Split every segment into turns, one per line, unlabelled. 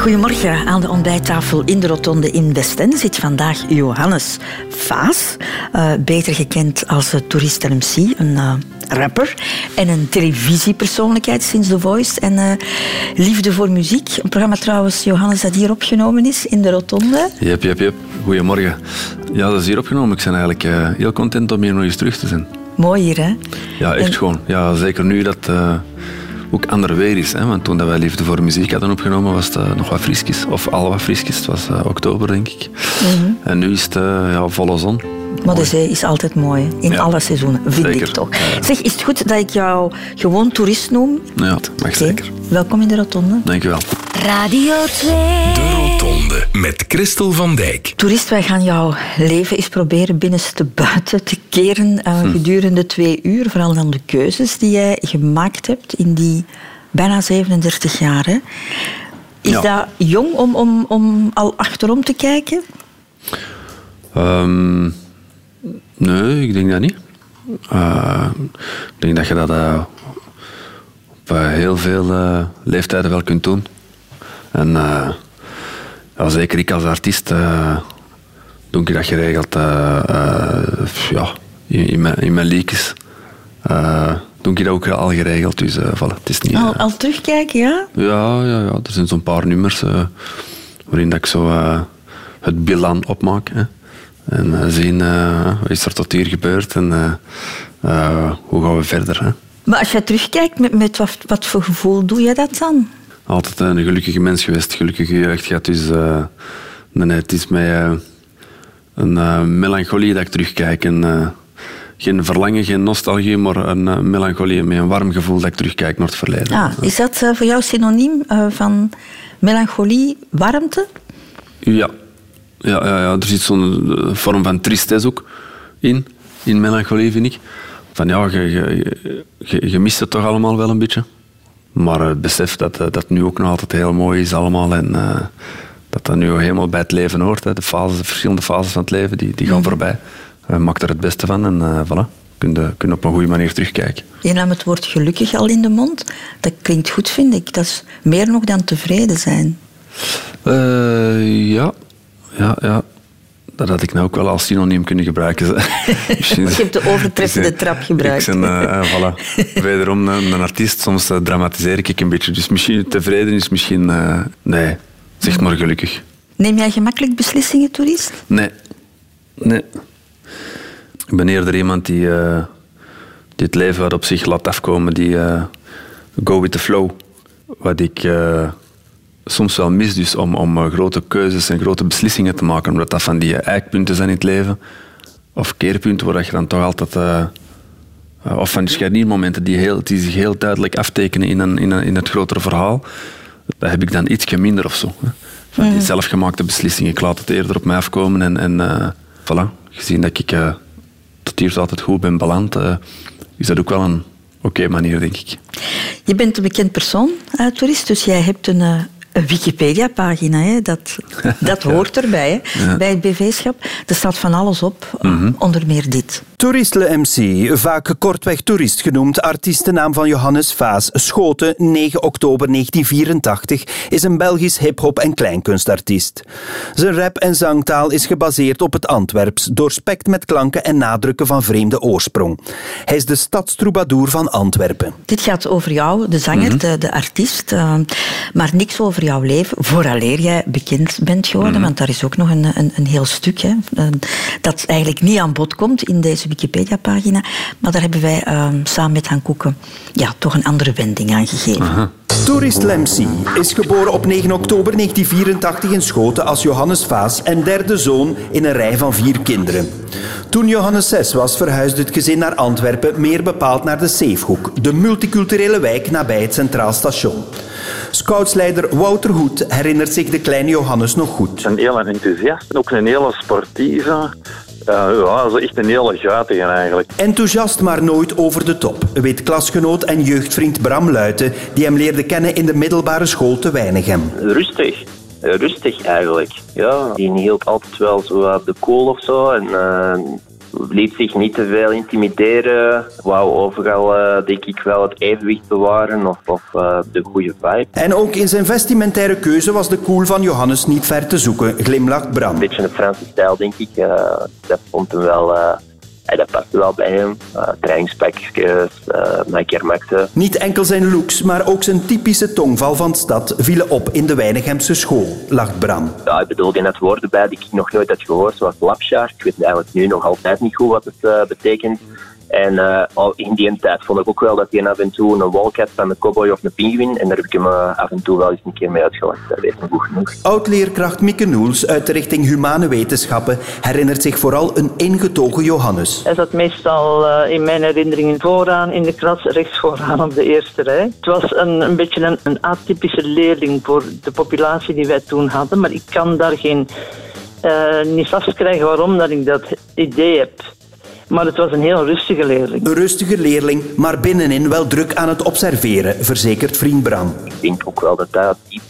Goedemorgen. Aan de ontbijttafel in de Rotonde in Westende zit vandaag Johannes Vaas, eh, beter gekend als uh, toerist MC, een uh, rapper en een televisiepersoonlijkheid sinds The Voice en Liefde voor Muziek. Een programma trouwens, Johannes, dat hier opgenomen is in de Rotonde.
Jep, jep, jep. Goedemorgen. Ja, dat is hier opgenomen. Ik ben eigenlijk heel content om hier nog eens terug te zijn.
Mooi hier, hè?
Ja, echt en... gewoon. Ja, zeker nu dat ook ander weer is. Hè? Want toen dat wij Liefde voor Muziek hadden opgenomen, was het nog wat friskjes. Of al wat friskjes. Het was oktober, denk ik. Mm -hmm. En nu is het ja, volle zon.
Maar de zee is altijd mooi, in ja. alle seizoenen, vind
zeker.
ik toch. Ja. Zeg, is het goed dat ik jou gewoon toerist noem?
Ja, dat mag okay. zeker.
Welkom in de Rotonde.
Dank je wel.
Radio 2.
De Rotonde met Christel van Dijk.
Toerist, wij gaan jouw leven eens proberen binnenste buiten te keren uh, hm. gedurende twee uur. Vooral dan de keuzes die jij gemaakt hebt in die bijna 37 jaar. Hè. Is ja. dat jong om, om, om al achterom te kijken?
Um, Nee, ik denk dat niet. Uh, ik denk dat je dat uh, op uh, heel veel leeftijden wel kunt doen. En ja, zeker ik als artiest doe ik dat geregeld ja, in, in, mijn, in mijn leakjes. doe ik dat ook al geregeld. Dus voilà, het is niet,
al, al terugkijken, ja?
Ja, ja, ja er zijn zo'n paar nummers waarin dat ik zo het bilan opmaak. Hè. En uh, zien wat is er tot hier gebeurd en uh, hoe gaan we verder. Hè?
Maar als je terugkijkt, met, met wat, wat, voor gevoel doe je dat dan?
Altijd een gelukkige mens geweest, gelukkige jeugd gehad. Dus nee, het is mij een melancholie dat ik terugkijk. En, geen verlangen, geen nostalgie, maar een melancholie met een warm gevoel dat ik terugkijk naar het verleden.
Ah, is dat voor jou synoniem van melancholie, warmte?
Ja, ja, ja, ja, er zit zo'n vorm van tristesse ook in, in melancholie, vind ik. Van ja, je, je, je, je mist het toch allemaal wel een beetje. Maar het besef dat dat nu ook nog altijd heel mooi is allemaal en uh, dat dat nu helemaal bij het leven hoort. Hè. De, fases, de verschillende fases van het leven, die, die gaan mm. voorbij. Uh, maak er het beste van en uh, voilà. Kun je, kun je op een goede manier terugkijken.
Je nam het woord gelukkig al in de mond. Dat klinkt goed, vind ik. Dat is meer nog dan tevreden zijn.
ja, ja, ja. Dat had ik nou ook wel als synoniem kunnen gebruiken.
je hebt de overtreffende trap gebruikt.
Ik ben, uh, voilà. Wederom een, een, artiest. Soms uh, dramatiseer ik een beetje. Dus misschien tevreden is misschien... Uh, nee, zeg maar gelukkig.
Neem jij gemakkelijk beslissingen, toerist?
Nee. Nee. Ik ben eerder iemand die, die het leven wat op zich laat afkomen. Die go with the flow. Wat ik soms wel mis dus om, om uh, grote keuzes en grote beslissingen te maken, omdat dat van die eikpunten zijn in het leven, of keerpunten waar je dan toch altijd... Uh, uh, of van die scharniermomenten die, heel, die zich heel duidelijk aftekenen in, een, in, een, in het grotere verhaal, dat heb ik dan ietsje minder of zo. Hè. Van die mm. zelfgemaakte beslissingen. Ik laat het eerder op mij afkomen en, en voilà. Gezien dat ik tot hier altijd goed ben beland, is dat ook wel een oké okay manier, denk ik.
Je bent een bekend persoon, toerist, dus jij hebt een een Wikipedia-pagina, hè. dat, dat hoort erbij hè. Ja. bij het BV-schap. Er staat van alles op, mm -hmm. onder meer dit.
Toeristle MC, vaak kortweg toerist genoemd, artiestennaam van Johannes Vaas, Schoten, 9 oktober 1984, is een Belgisch hip-hop en kleinkunstartiest. Zijn rap- en zangtaal is gebaseerd op het Antwerps, doorspekt met klanken en nadrukken van vreemde oorsprong. Hij is de stadstroubadour van Antwerpen.
Dit gaat over jou, de zanger, mm -hmm. de, de, artiest, uh, maar niks over jouw leven, vooraleer jij bekend bent geworden, mm -hmm. want daar is ook nog een, een, een heel stuk hè, dat eigenlijk niet aan bod komt in deze Wikipedia-pagina. Maar daar hebben wij uh, samen met Han Koeken ja, toch een andere wending aan gegeven.
Aha. Toerist Lemsi is geboren op 9 oktober 1984 in Schoten als Johannes Vaas en derde zoon in een rij van vier kinderen. Toen Johannes 6 was, verhuisde het gezin naar Antwerpen, meer bepaald naar de Zeefhoek, de multiculturele wijk nabij het Centraal Station. Scoutsleider Wouter Hoed herinnert zich de kleine Johannes nog goed.
Een heel enthousiast en ook een hele sportieve. Ja, ja, dat is echt een hele gatige eigenlijk.
Enthousiast, maar nooit over de top, weet klasgenoot en jeugdvriend Bram Luiten, die hem leerde kennen in de middelbare school te Weinigem.
Rustig. Eh, Rustig eigenlijk. Ja, die hield altijd wel zo op de kool of zo. En eh, liet zich niet te veel intimideren. Wou overal, eh, denk ik, wel het evenwicht bewaren of, of eh, de goede vibe.
En ook in zijn vestimentaire keuze was de cool van Johannes niet ver te zoeken, glimlacht Bram.
Een beetje een Franse stijl, denk ik. Eh, dat vond hem wel... eh, dat paste wel bij hem. Uh, trainingspakjes, uh, Nike Maxen.
Niet enkel zijn looks, maar ook zijn typische tongval van stad vielen op in de Weinigemse school, lacht Bram.
Ja, ik bedoel, er net woorden bij die ik nog nooit had gehoord, zoals lapsjaar. Ik weet eigenlijk nu nog altijd niet goed wat het uh, betekent. En uh, al in die tijd vond ik ook wel dat hij af en toe een wolk had van een cowboy of een pinguïn. En daar heb ik hem uh, af en toe wel eens een keer mee uitgelachen. Dat weet hem goed genoeg.
Oud-leerkracht Mieke Noels uit de richting Humane Wetenschappen herinnert zich vooral een ingetogen Johannes.
Hij zat meestal uh, in mijn herinneringen vooraan in de klas, rechts vooraan op de eerste rij. Het was een, een beetje een, een atypische leerling voor de populatie die wij toen hadden. Maar ik kan daar geen, niet vastkrijgen waarom dat ik dat idee heb. Maar het was een heel rustige leerling.
Een rustige leerling, maar binnenin wel druk aan het observeren, verzekert vriend Bram.
Ik denk ook wel dat dat typ,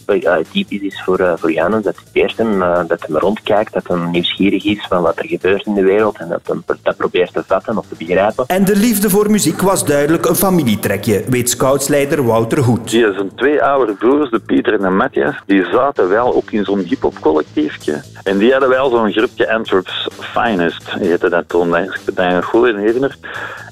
typisch is voor, uh, voor Janus. Dat hij eerst hem, uh, dat hem rondkijkt, dat hij nieuwsgierig is van wat er gebeurt in de wereld en dat hij dat probeert te vatten of te begrijpen.
En de liefde voor muziek was duidelijk een familietrekje, weet scoutsleider Wouter Hoed.
Die zijn twee oude broers, de Pieter en de Matthias, die zaten wel ook in zo'n hip-hop collectiefje. En die hadden wel zo'n groepje Antwerps Finest, heette dat toen een goed herinner.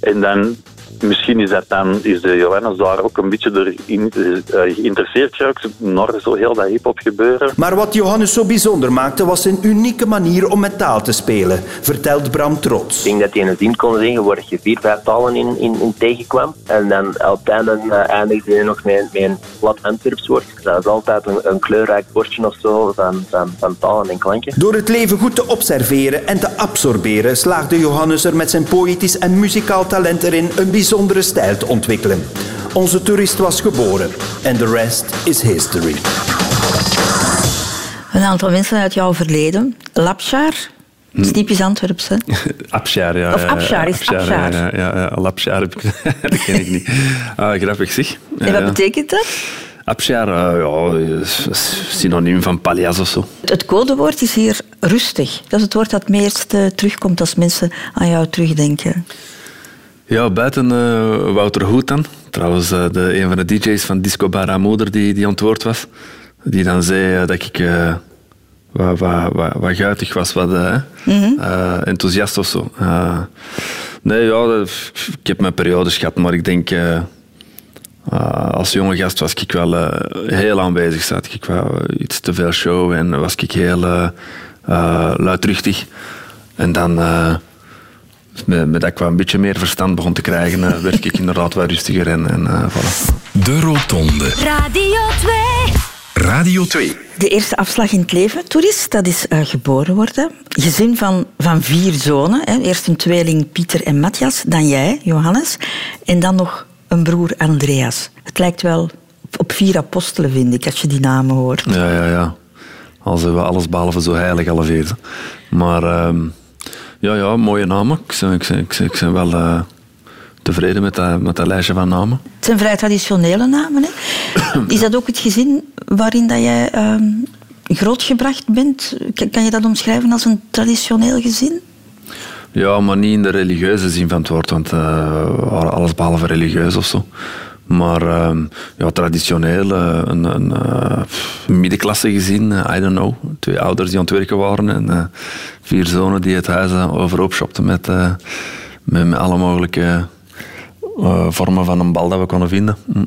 En dan, misschien is dat dan, is de Johannes daar ook een beetje door in, uh, geïnteresseerd geraakt, naar zo heel dat hip-hop gebeuren.
Maar wat Johannes zo bijzonder maakte, was zijn unieke manier om met taal te spelen, vertelt Bram trots.
Ik denk dat hij in een zin kon zingen waar je vier, vijf talen in, in, in tegenkwam. En dan uiteindelijk uh, eindigde hij nog met, met een plat Antwerps woord. Dat is altijd een, een kleurrijk bordje of zo van, van, van talen en klanken.
Door het leven goed te observeren en te absorberen, slaagde Johannes er met zijn poëtisch en muzikaal talent erin een bijzondere stijl te ontwikkelen. Onze toerist was geboren en de rest is history.
Een aantal mensen uit jouw verleden. Lapsjaar, dat is typisch Antwerps, hè?
Absjaar, ja.
Of Absjaar, is
Absjaar,
Absjaar.
Ja, ja, ja, Lapsjaar heb ik, dat ken ik niet. Ah, grappig, zeg.
En wat betekent dat?
Absjaar, uh, ja, is synoniem van paljas of zo.
Het codewoord is hier rustig. Dat is het woord dat het meest uh, terugkomt als mensen aan jou terugdenken.
Ja, buiten uh, Wouter Hoed dan. Trouwens, uh, de, een van de DJ's van Disco Bar Moeder die, die antwoord was. Die dan zei uh, dat ik wat, wat, wat, wat guitig was, wat mm-hmm. enthousiast of zo. nee, ja, dat, ik heb mijn periodes gehad, maar ik denk... als jonge gast was ik wel heel aanwezig. Zat ik wel iets te veel show en was ik heel luidruchtig. En dan met, met dat ik wel een beetje meer verstand begon te krijgen, uh, werd ik inderdaad wat rustiger en, en uh, voilà.
De Rotonde.
Radio 2.
Radio 2.
De eerste afslag in het leven, toerist, dat is uh, geboren worden. Gezin van, van vier zonen. Hè. Eerst een tweeling Pieter en Matthias, dan jij, Johannes. En dan nog een broer Andreas. Het lijkt wel op vier apostelen, vind ik, als je die namen hoort.
Ja, ja, ja. Als we alles behalve zo heilig alle vier. Maar... Uh, ja, ja, mooie namen. Ik ben, ik ben, ik ben, ik ben wel uh, tevreden met dat, met dat lijstje van namen.
Het zijn vrij traditionele namen. Hè? Is dat ook het gezin waarin dat jij uh, grootgebracht bent? Kan je dat omschrijven als een traditioneel gezin?
Ja, maar niet in de religieuze zin van het woord, want uh, alles behalve religieus of zo. Maar uh, ja, traditioneel uh, een, een uh, middenklasse gezin, I don't know. Twee ouders die aan het werken waren en vier zonen die het huis overhoop shopten met, met, met, alle mogelijke vormen van een bal dat we konden vinden. Hm.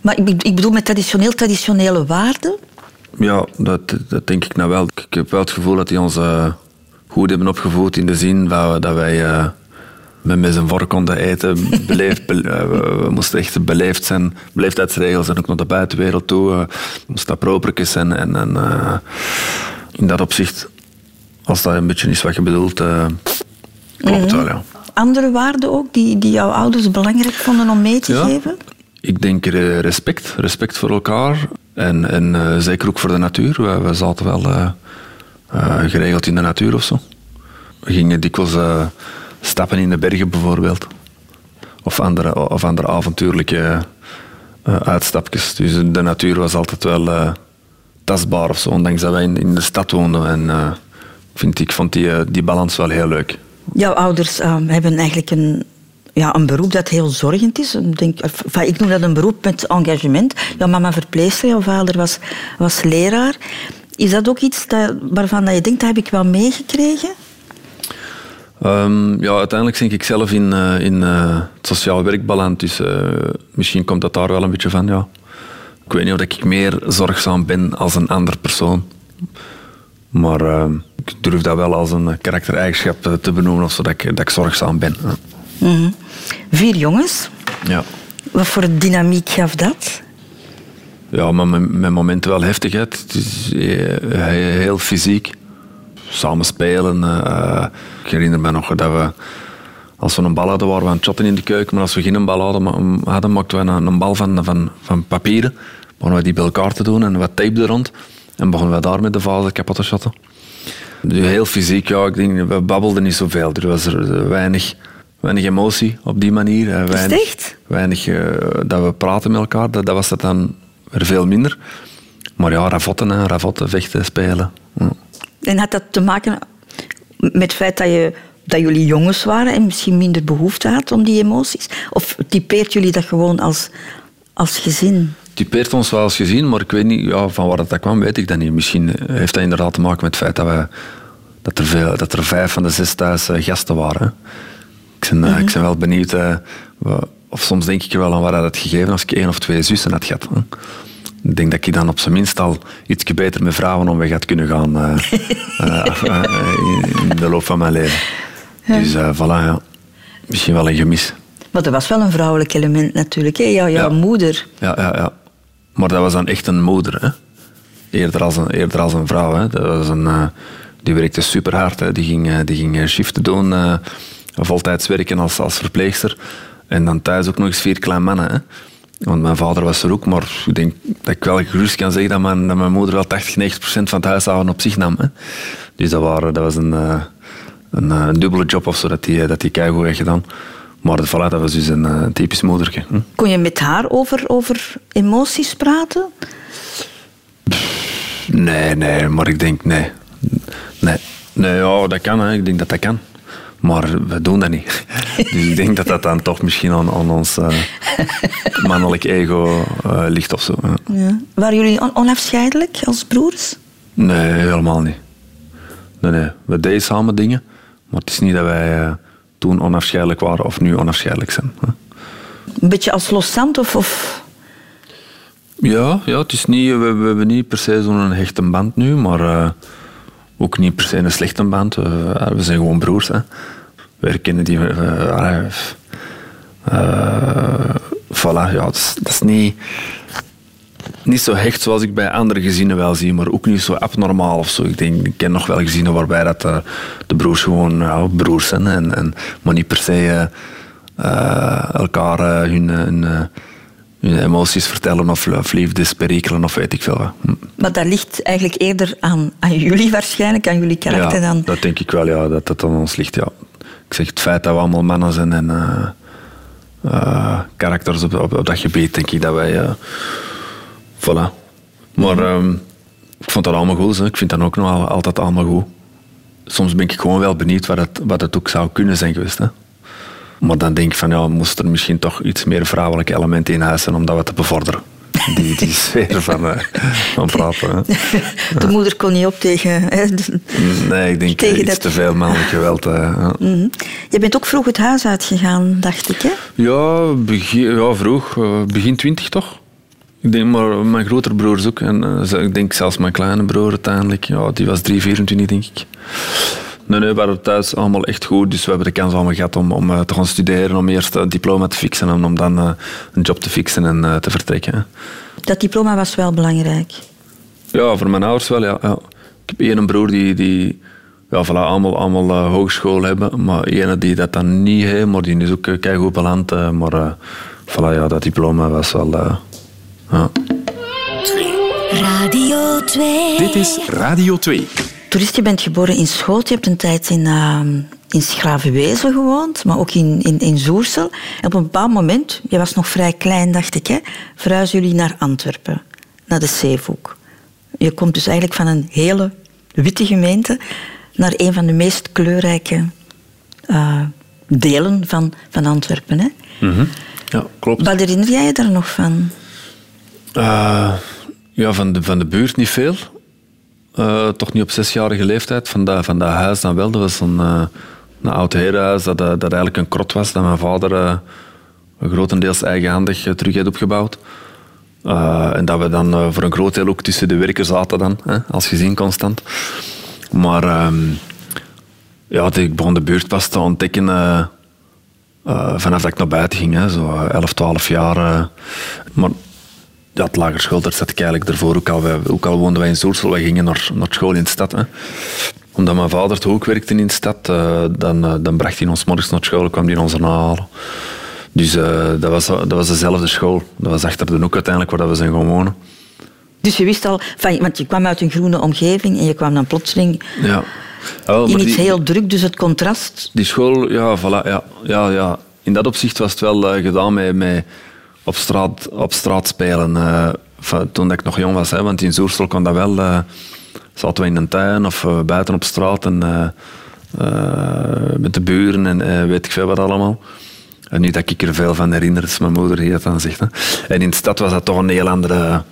Maar ik, ik bedoel met traditioneel, traditionele waarden?
Ja, dat, dat denk ik nou wel. Ik heb wel het gevoel dat die ons goed hebben opgevoed in de zin dat, dat wij met, met zijn vork konden eten. Beleefd, be, uh, we moesten echt beleefd zijn. Beleefdheidsregels en ook naar de buitenwereld toe. Uh, moest dat propertjes zijn. En, en uh, in dat opzicht, als dat een beetje is wat je bedoelt, klopt mm-hmm. wel, ja.
Andere waarden ook die, die jouw ouders belangrijk vonden om mee te
ja,
geven?
Ik denk respect. Respect voor elkaar. En, en zeker ook voor de natuur. We, we zaten wel geregeld in de natuur of zo. We gingen dikwijls eh, stappen in de bergen bijvoorbeeld. Of andere, of andere avontuurlijke eh, uitstapjes. Dus de natuur was altijd wel eh, tastbaar of zo, ondanks dat wij in, de stad woonden. En eh, vind, ik vond die, die balans wel heel leuk.
Jouw ouders hebben eigenlijk een, ja, een beroep dat heel zorgend is. Ik, denk, ik noem dat een beroep met engagement. Jouw mama verpleegster, jouw vader was, was leraar. Is dat ook iets dat, waarvan je denkt, dat heb ik wel meegekregen?
Ehm, ja, uiteindelijk denk ik zelf in, eh, in eh, het sociaal werk beland. Dus eh, misschien komt dat daar wel een beetje van, ja. Ik weet niet of ik meer zorgzaam ben als een andere persoon. Maar ehm, ik durf dat wel als een karaktereigenschap te benoemen, of zo, dat, ik, dat ik zorgzaam ben.
Mhm. Vier jongens.
Ja.
Wat voor dynamiek gaf dat?
Ja, maar met, met momenten wel heftig. Hè. Het is he- heel fysiek. Samen spelen. eh, ik herinner me nog dat we, als we een bal hadden, waren we aan het shotten in de keuken. Maar als we geen bal hadden, hadden maakten we een, een bal van, van, van papieren. Begonnen we die bij elkaar te doen en wat tape er rond. En begonnen we daar met de vazen kapot te shotten. Dus heel fysiek, ja. Ik denk, we babbelden niet zoveel. Er was er weinig, weinig emotie op die manier. eh, Weinig,
echt?
weinig eh, dat we praten met elkaar. Dat, dat was dat dan er veel minder. Maar ja, ravotten, hè, ravotten, vechten, spelen. Ja.
En had dat te maken met het feit dat, je, dat jullie jongens waren en misschien minder behoefte had om die emoties? Of typeert jullie dat gewoon als, als gezin?
typeert ons wel als gezien, maar ik weet niet ja, van waar dat kwam, weet ik dat niet. Misschien eh, heeft dat inderdaad te maken met het feit dat, we, dat, er, veel, dat er vijf van de zes thuis eh, gasten waren. Ik ben, eh, ik ben wel benieuwd, of soms denk ik er wel aan waar dat het gegeven als ik één of twee zussen had gehad. Ik denk dat ik dan op zijn minst al iets beter met vrouwen om weg had kunnen gaan eh, eh, eh, in, de loop van mijn leven. Dus voilà, ja. Misschien wel een gemis.
Maar er was wel een vrouwelijk element natuurlijk. Hè? Jouw, jouw
Ja.
moeder.
Ja, ja, ja. Maar dat was dan echt een moeder, hè. Eerder als een, eerder als een vrouw, hè. Dat was een, die werkte super hard, hè. Die ging, die ging shiften doen, eh, voltijds werken als, als verpleegster. En dan thuis ook nog eens vier kleine mannen, hè. Want mijn vader was er ook, maar ik denk dat ik wel gerust kan zeggen dat mijn, dat mijn moeder wel 80, 90 procent van het huishouden op zich nam. Hè. Dus dat, waren, dat was een, eh, een, eh, een dubbele job of zo, dat die, dat die keigoed heeft gedaan. Maar voilà, dat was dus een eh, typisch moedertje. Hm.
Kon je met haar over, over emoties praten?
Nee, nee, maar ik denk nee. Nee, nee ja, dat kan, hè. ik denk dat dat kan. Maar we doen dat niet. Dus ik denk dat dat dan toch misschien aan, aan ons eh, mannelijk ego eh, ligt of zo. ja.
Ja. Waren jullie on- onafscheidelijk als broers?
Nee, helemaal niet. Nee, nee. We deden samen dingen, maar het is niet dat wij eh, toen onafscheidelijk waren of nu onafscheidelijk zijn. hè.
Een beetje als loszand of... of...
Ja, ja het is niet, we, we hebben niet per se zo'n hechte band nu, maar ook niet per se een slechte band. We, we zijn gewoon broers. Hè. We herkennen die. eh, eh, eh, voilà, ja, dat is, niet, niet zo hecht zoals ik bij andere gezinnen wel zie, maar ook niet zo abnormaal of zo. Ik, denk, ik ken nog wel gezinnen waarbij dat, eh, de broers gewoon broers zijn, en, en, maar niet per se eh, eh, elkaar eh, hun, eh, hun emoties vertellen of, of liefdesperikelen of weet ik veel wat. Hm.
Maar dat ligt eigenlijk eerder aan, aan jullie waarschijnlijk, aan jullie karakter
Ja,
dan...
dat denk ik wel, ja, dat dat aan ons ligt. Ja. Ik zeg, het feit dat we allemaal mannen zijn en eh, karakters op, op, op dat gebied, denk ik dat wij... eh voilà. Maar ehm, ik vond dat allemaal goed. Hè. Ik vind dat ook nog al- altijd allemaal goed. Soms ben ik gewoon wel benieuwd wat het, wat het ook zou kunnen zijn geweest. Hè. Maar dan denk ik van, ja, moest er misschien toch iets meer vrouwelijke elementen in huis zijn om dat wat te bevorderen. Die, die sfeer van, eh, van praten. Hè.
De moeder kon niet op tegen... Hè.
Nee, ik denk
Tegen
eh, iets
dat-
te veel mannelijk geweld. eh.
Mhm. Je bent ook vroeg het huis uitgegaan, dacht ik, hè?
Ja, begin, ja vroeg. begin twintig toch? Ik denk maar mijn grotere broers ook. En ik denk zelfs mijn kleine broer uiteindelijk. Ja, die was 3, 24 denk ik. Nee, nee, we waren thuis allemaal echt goed. Dus we hebben de kans allemaal gehad om, om eh, te gaan studeren. Om eerst een diploma te fixen en om dan eh, een job te fixen en eh, te vertrekken.
Dat diploma was wel belangrijk.
Ja, voor mijn ouders wel, ja. ja. Ik heb één broer die, die ja, voilà, allemaal, allemaal eh, hogeschool hebben. Maar ene die dat dan niet heeft, maar die is ook uh, keigoed beland. eh, maar voilà, ja, dat diploma was wel... eh, ja.
Radio 2.
Dit is Radio 2.
Toerist, je bent geboren in Schoot. Je hebt een tijd in, uh, in Schravenwezen gewoond, maar ook in, in, in Zoersel. En op een bepaald moment, je was nog vrij klein, dacht ik, hè, verhuizen jullie naar Antwerpen, naar de Zeevoek. Je komt dus eigenlijk van een hele witte gemeente naar een van de meest kleurrijke uh, delen van, van Antwerpen. Hè?
Mm Ja, klopt.
Wat herinner jij je daar nog van?
Uh, ja, van de, van de buurt niet veel. Uh, toch niet op zesjarige leeftijd. Van dat, van dat huis dan wel. Dat was een, een oud herenhuis dat, dat eigenlijk een krot was. Dat mijn vader grotendeels eigenhandig terug heeft opgebouwd. en dat we dan voor een groot deel ook tussen de werkers zaten dan. Hè, als gezin constant. Maar... Um, ja, ik begon de buurt pas te ontdekken uh, uh, vanaf dat ik naar buiten ging. Hè, zo 11, 12 jaar. Uh. Maar ja, het lager school, daar zat ik eigenlijk ervoor. Ook al, ook al woonden wij in Zoersel, wij gingen naar, naar school in de stad. Hè. Omdat mijn vader toch ook werkte in de stad, dan, dan bracht hij ons morgens naar school, kwam hij ons erna halen. Dus dat, was, dat was dezelfde school. Dat was achter de hoek uiteindelijk waar we zijn gaan wonen.
Dus je wist al, van, want je kwam uit een groene omgeving en je kwam dan plotseling...
Ja.
In iets heel druk, dus het contrast.
Die school, ja, voilà, ja, ja, ja. in dat opzicht was het wel gedaan met, met op, straat, op straat spelen. Van, toen ik nog jong was, hè, want in Zoersel kon dat wel. Uh, zaten we in een tuin of buiten op straat en, met de buren en weet ik veel wat allemaal. En niet dat ik er veel van herinner, is mijn moeder die dat dan zegt. Hè. En in de stad was dat toch een heel andere,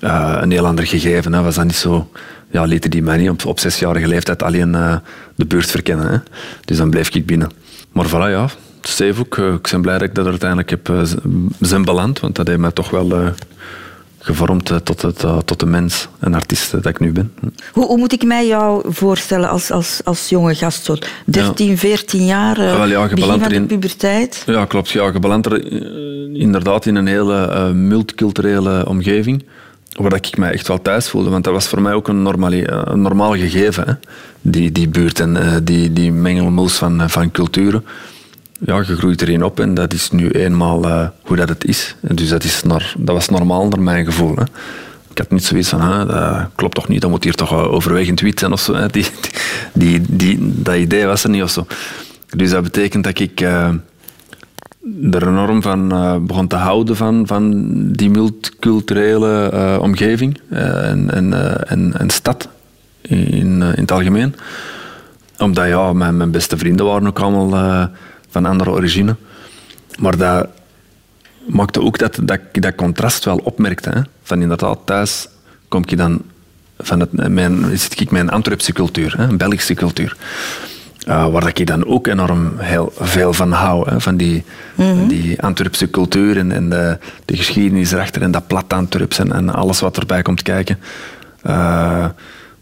een heel ander gegeven. Hè. Was dat niet zo ja, lieten die mij niet op, op zesjarige leeftijd alleen de buurt verkennen. Hè. Dus dan bleef ik binnen. Maar voilà, ja, Uh, ik ben blij dat ik dat uiteindelijk heb uh, zijn beland, want dat heeft mij toch wel gevormd tot, het, tot de mens en artiest dat ik nu ben.
Hoe, hoe, moet ik mij jou voorstellen als, als, als jonge gast? Zo 13, ja. 14 jaar, wel, ja, begin van de puberteit?
Ja, klopt. Ja, je belandt er inderdaad in een hele multiculturele omgeving waar ik me echt wel thuis voelde. Want dat was voor mij ook een, normale, een normaal gegeven, hè? Die, die buurt en uh, die, die mengelmoes van, eh, van culturen. Ja, je groeit erin op en dat is nu eenmaal uh, hoe dat het is. Dus dat, is dat was normaal naar mijn gevoel. Hè? Ik had niet zoiets van, dat klopt toch niet, dat moet hier toch overwegend wit zijn of zo. Hè? Die, die, die, dat idee was er niet of zo. Dus dat betekent dat ik er enorm van uh, begon te houden van, van die multiculturele uh, omgeving uh, en, en, en, en, stad in, in het algemeen. Omdat ja, mijn, mijn beste vrienden waren ook allemaal van andere origine. Maar dat maakte ook dat, dat ik dat contrast wel opmerkte. Hè. Van inderdaad, thuis kom ik dan van het, mijn, zit ik mijn Antwerpse cultuur, hè, Belgische cultuur. Uh, waar ik dan ook enorm heel veel van hou. Hè, van die, mm die Antwerpse cultuur en, en de, de, geschiedenis erachter en dat plat Antwerps en, en, alles wat erbij komt kijken. Uh,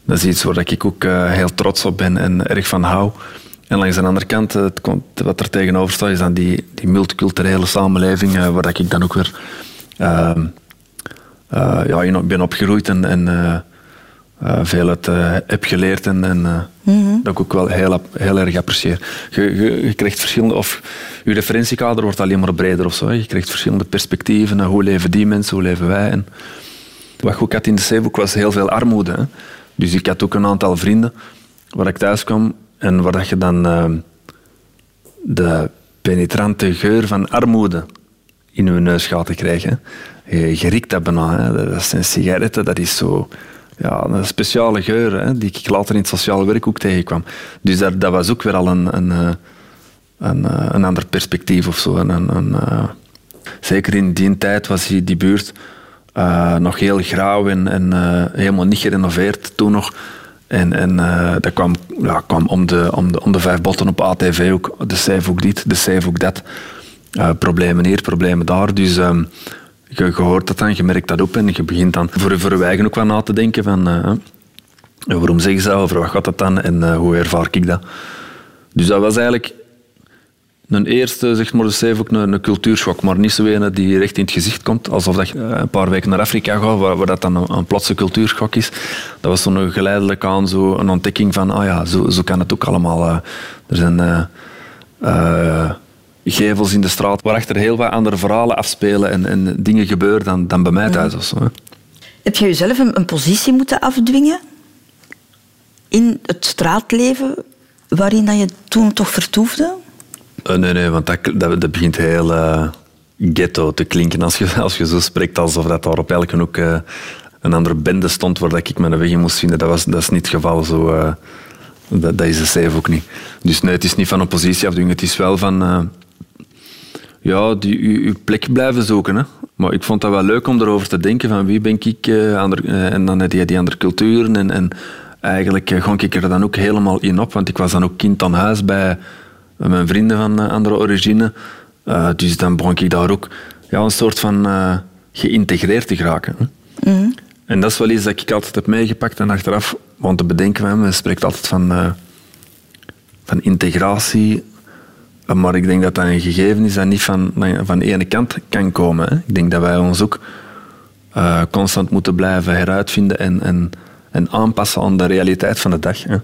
dat is iets waar ik ook uh, heel trots op ben en erg van hou. En langs de andere kant, het, wat er tegenover staat, is dan die, die multiculturele samenleving, waar ik dan ook weer ehm, ja, in ben opgegroeid en, en uh, veel uit heb geleerd en, en mm -hmm. dat ik ook wel heel, heel erg apprecieer. Je, je, je, krijgt verschillende, of je referentiekader wordt alleen maar breder of zo. Je krijgt verschillende perspectieven. hoe leven die mensen, hoe leven wij? En wat ik ook had in de Zeeboek was heel veel armoede. Hè. Dus ik had ook een aantal vrienden waar ik thuis kwam en waar je dan de penetrante geur van armoede in je neus gaat krijgen. Je, je riekt dat bijna. Hè. Dat zijn sigaretten, dat is zo ja, een speciale geur hè, die ik later in het sociale werk ook tegenkwam. Dus dat, dat was ook weer al een, een, eh, een, eh, een ander perspectief of zo. Een, een, uh, zeker in die tijd was die, die buurt nog heel grauw en helemaal niet gerenoveerd toen nog. En, en dat kwam, ja, kwam om, de, om, de, om de vijf botten op ATV ook. De cijf ook dit, de cijf ook dat. problemen hier, problemen daar. Dus ehm, je, hoort dat dan, je merkt dat op en je begint dan voor, voor je eigen ook wel na te denken van uh, waarom zeggen ze dat, over wat gaat dat dan en hoe ervaar ik dat. Dus dat was eigenlijk een eerste, zeg maar, dus ook een, een cultuurschok, maar niet zo een die recht in het gezicht komt, alsof dat je een paar weken naar Afrika gaat, waar, waar dat dan een, een plotse cultuurschok is. Dat was zo'n geleidelijk aan zo een ontdekking van, ah ja, zo, zo kan het ook allemaal. Uh, er zijn gevels in de straat, waarachter heel wat andere verhalen afspelen en, en dingen gebeuren dan, dan bij mij thuis. Of zo,
Heb je jezelf een, een positie moeten afdwingen? in het straatleven waarin dat je toen toch vertoefde?
Eh, nee, nee, want dat, dat, dat begint heel eh, ghetto te klinken als je, als je zo spreekt alsof dat daar op elke hoek eh, een andere bende stond waar dat ik mijn weg in moest vinden. Dat, was, dat is niet het geval. Zo, dat, dat is de safe ook niet. Dus nee, het is niet van oppositieafdeling. Het is wel van... ja, die, plek blijven zoeken. Hè. Maar ik vond dat wel leuk om erover te denken van wie ben ik, ander, en dan heb je die andere culturen. En, en eigenlijk gong ik er dan ook helemaal in op, want ik was dan ook kind aan huis bij mijn vrienden van eh, andere origine. Eh, dus dan begon ik daar ook ja, een soort van eh, geïntegreerd te geraken. Hè. En dat is wel iets dat ik altijd heb meegepakt en achteraf, want te bedenken men spreekt altijd van, van integratie, maar ik denk dat dat een gegeven is dat niet van, van de ene kant kan komen. Hè. Ik denk dat wij ons ook constant moeten blijven heruitvinden en, en, en aanpassen aan de realiteit van de dag. Hè.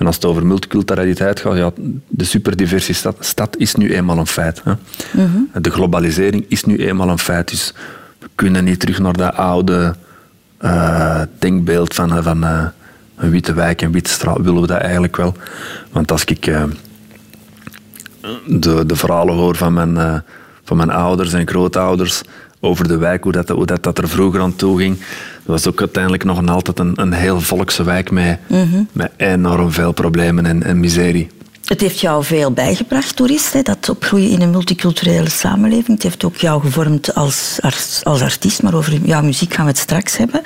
En als het over multiculturaliteit gaat, ja, de superdiverse stad, stad is nu eenmaal een feit. Hè. De globalisering is nu eenmaal een feit. Dus we kunnen niet terug naar dat oude eh, denkbeeld van, van eh, een witte wijk en witte straat. Willen we dat eigenlijk wel? Want als ik eh, de, de verhalen hoor van mijn, eh, van mijn ouders en grootouders over de wijk, hoe dat, hoe dat, dat er vroeger aan toe ging. Dat was ook uiteindelijk nog een, altijd een, een heel volkse wijk met, met enorm veel problemen en, en miserie.
Het heeft jou veel bijgebracht, toerist, hè, dat opgroeien in een multiculturele samenleving. Het heeft ook jou gevormd als, als, als artiest, maar over jouw muziek gaan we het straks hebben.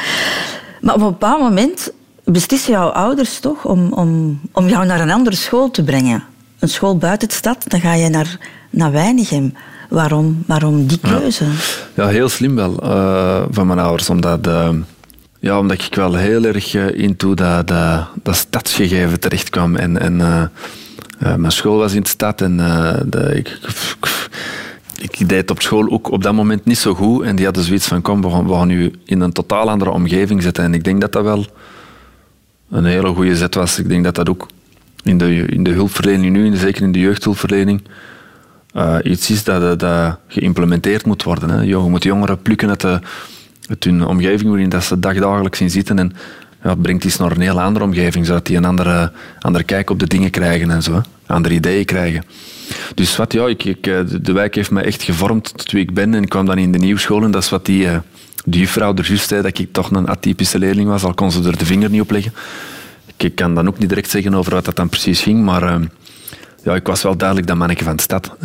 Maar op een bepaald moment beslissen jouw ouders toch om, om, om jou naar een andere school te brengen. Een school buiten de stad, dan ga je naar, naar Weinigem. Waarom, waarom die keuze?
Ja, heel slim wel eh, van mijn ouders. Omdat, eh, ja, omdat ik wel heel erg uh, into dat, dat, dat stadsgegeven terecht kwam. En, en eh, eh, mijn school was in de stad en eh, ik, ik, ik deed op school ook op dat moment niet zo goed. En die hadden zoiets van, kom, we gaan, we gaan nu in een totaal andere omgeving zetten. En ik denk dat dat wel een hele goede zet was. Ik denk dat dat ook in de, in de hulpverlening nu, zeker in de jeugdhulpverlening, eh, iets is dat, dat, dat geïmplementeerd moet worden. Hè. Je moet jongeren plukken uit, de, uit hun omgeving waarin dat ze dagdagelijks in zitten en ja, brengt iets naar een heel andere omgeving, zodat die een andere, andere kijk op de dingen krijgen en zo. Andere ideeën krijgen. Dus wat, ja, ik, ik, eh, de, wijk heeft me echt gevormd tot wie ik ben en ik kwam dan in de nieuwschool en dat is wat die, eh, die juffrouw er juist zei, dat ik toch een atypische leerling was, al kon ze er de vinger niet op leggen. Ik, kan dan ook niet direct zeggen over wat dat dan precies ging, maar eh, ja, ik was wel duidelijk dat manneke van de stad.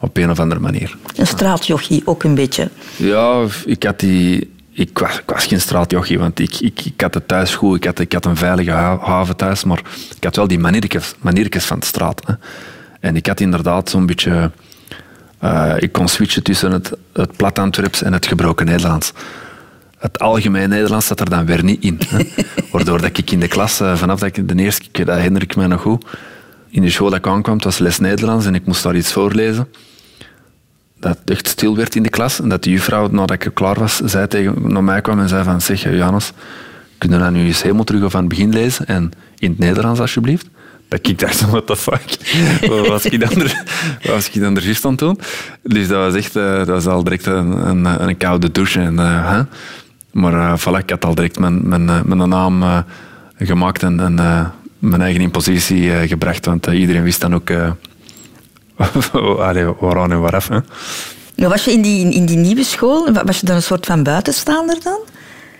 Op een of andere manier.
Een straatjochie ook een beetje.
Ja, ik had die... Ik was, ik was geen straatjochie, want ik, ik, ik had het thuis goed. Ik had, ik had een veilige ha- haven thuis, maar ik had wel die maniertjes, maniertjes van de straat. Hè. En ik had inderdaad zo'n beetje... eh, ik kon switchen tussen het, het plat Antwerps en het gebroken Nederlands. Het algemeen Nederlands zat er dan weer niet in. Hè. Waardoor dat ik in de klas, eh, vanaf dat ik de eerste keer, dat herinner ik me nog goed, in de school dat ik aankwam, was les Nederlands en ik moest daar iets voorlezen dat het echt stil werd in de klas. En dat de juffrouw, nadat ik klaar was, zei tegen, naar mij kwam en zei van... Zeg, Janus, kun je nou nu eens helemaal terug van het begin lezen? En in het Nederlands, alsjeblieft. Dat ik dacht, what the fuck? Wat was ik dan er, was ik dan er juist aan doen? Dus dat was echt... eh, dat was al direct een, een, een koude douche. En, eh? Maar uh, ik had al direct mijn, eh, naam eh, gemaakt en, en eh, mijn eigen in positie eh, gebracht. Want eh, iedereen wist dan ook... eh, Allee, waaraan en waaraf. Hè?
Nou, was je in die, in die nieuwe school, was je dan een soort van buitenstaander dan?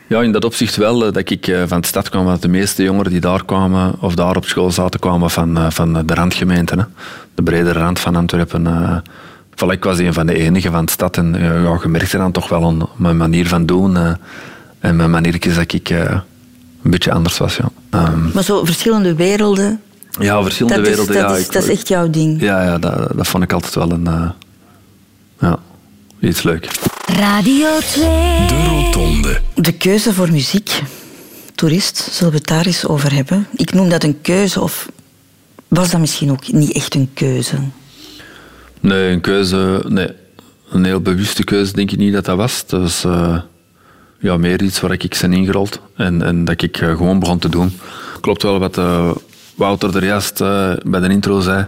Ja, in dat opzicht wel. Dat ik van de stad kwam, want de meeste jongeren die daar kwamen, of daar op school zaten, kwamen van, van de randgemeenten. Hè. De bredere rand van Antwerpen. eh. Voilà, ik was een van de enigen van de stad. En ja, je merkte dan toch wel aan mijn manier van doen. eh, en mijn maniertjes dat ik eh, een beetje anders was. Ja, Ehm,
Maar zo verschillende werelden,
ja verschillende
dat, is,
werelden.
dat,
ja,
is,
ik-
dat is echt jouw ding.
Ja, ja dat, dat vond ik altijd wel een... eh, ja, iets leuk.
Radio 2.
De Rotonde.
De keuze voor muziek, toerist, zullen we het daar eens over hebben? Ik noem dat een keuze, of was dat misschien ook niet echt een keuze?
Nee, een keuze... Nee, een heel bewuste keuze denk ik niet dat dat was. Dat was eh, ja, meer iets waar ik ben ingerold en, en dat ik eh, gewoon begon te doen. Klopt wel wat eh, Wouter er juist eh, bij de intro zei,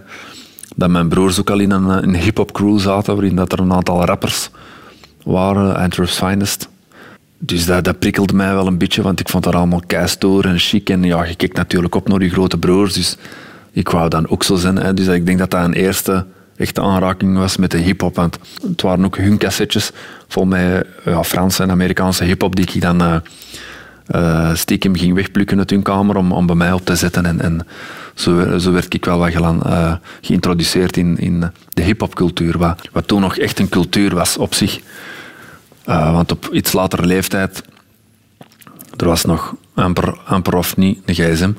dat mijn broers ook al in een, een hip-hop crew zaten, waarin dat er een aantal rappers waren, Antwerp's Finest. dus dat, dat prikkelde mij wel een beetje, want ik vond dat allemaal keistoor en chic. En ja, je kijkt natuurlijk op naar je grote broers, dus ik wou dan ook zo zijn. Hè. Dus ik denk dat dat een eerste echte aanraking was met de hip-hop. Want het waren ook hun cassettes vol met ja, Franse en Amerikaanse hip-hop die ik dan uh, uh, stiekem ging wegplukken uit hun kamer om, om bij mij op te zetten. En, zo, zo werd ik wel wat geïntroduceerd in, in de hip-hopcultuur, wat, wat toen nog echt een cultuur was op zich. Want op iets latere leeftijd, er was nog amper, amper of niet een gsm,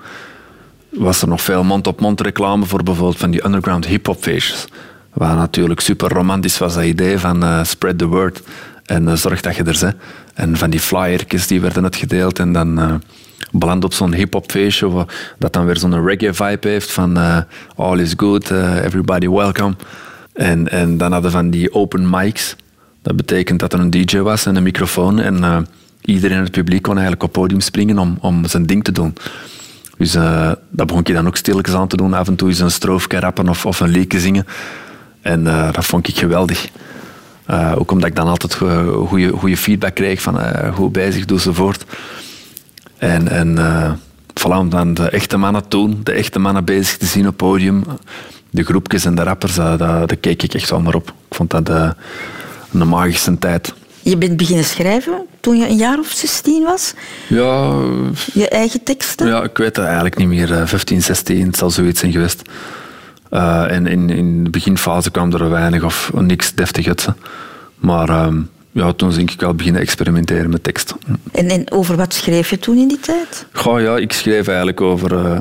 was er nog veel mond-op-mond reclame voor bijvoorbeeld van die underground hip-hop feestjes. Waar natuurlijk super romantisch was dat idee van uh, spread the word en uh, zorg dat je er bent. En van die flyertjes die werden uitgedeeld en dan uh, op zo'n hip-hop feestje dat dan weer zo'n reggae vibe heeft van all is good, everybody welcome. En, en dan hadden van die open mics. Dat betekent dat er een DJ was en een microfoon en iedereen in het publiek kon eigenlijk op podium springen om, om zijn ding te doen. Dus uh, dat begon ik dan ook stilletjes aan te doen. Af en toe eens een stroofje rappen of, of een liedje zingen. En uh, dat vond ik geweldig. Uh, ook omdat ik dan altijd goede feedback kreeg van hoe bezig, doe ze voort. En, en voilà, om dan de echte mannen toen, de echte mannen bezig te zien op podium, de groepjes en de rappers, daar keek ik echt wel naar op. Ik vond dat een magische tijd.
Je bent beginnen schrijven toen je een jaar of 16 was?
Ja.
Je eigen teksten?
Ja, ik weet het eigenlijk niet meer. 15, 16, het zal zoiets zijn geweest. Uh, en in, in de beginfase kwam er weinig of niks deftig uit. Maar uh, ja, toen denk ik wel beginnen experimenteren met tekst.
En, en, over wat schreef je toen in die tijd?
Goh, ja, ik schreef eigenlijk over uh,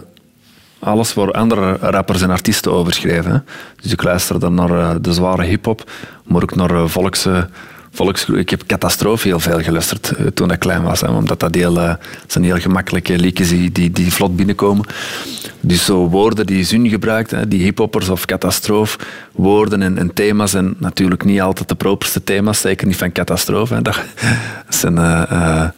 alles waar andere rappers en artiesten over schreven. Dus ik luisterde naar de zware hip-hop, maar ook naar volkse ik heb Catastrofe heel veel geluisterd eh, toen ik klein was. Omdat dat heel, uh, zijn heel gemakkelijke liedjes die, die, vlot binnenkomen. Dus zo woorden die Zun gebruikt, hè, die hiphoppers of Catastrofe, woorden en, thema's. En natuurlijk niet altijd de properste thema's, zeker niet van Catastrofe. Dat zijn... Uh,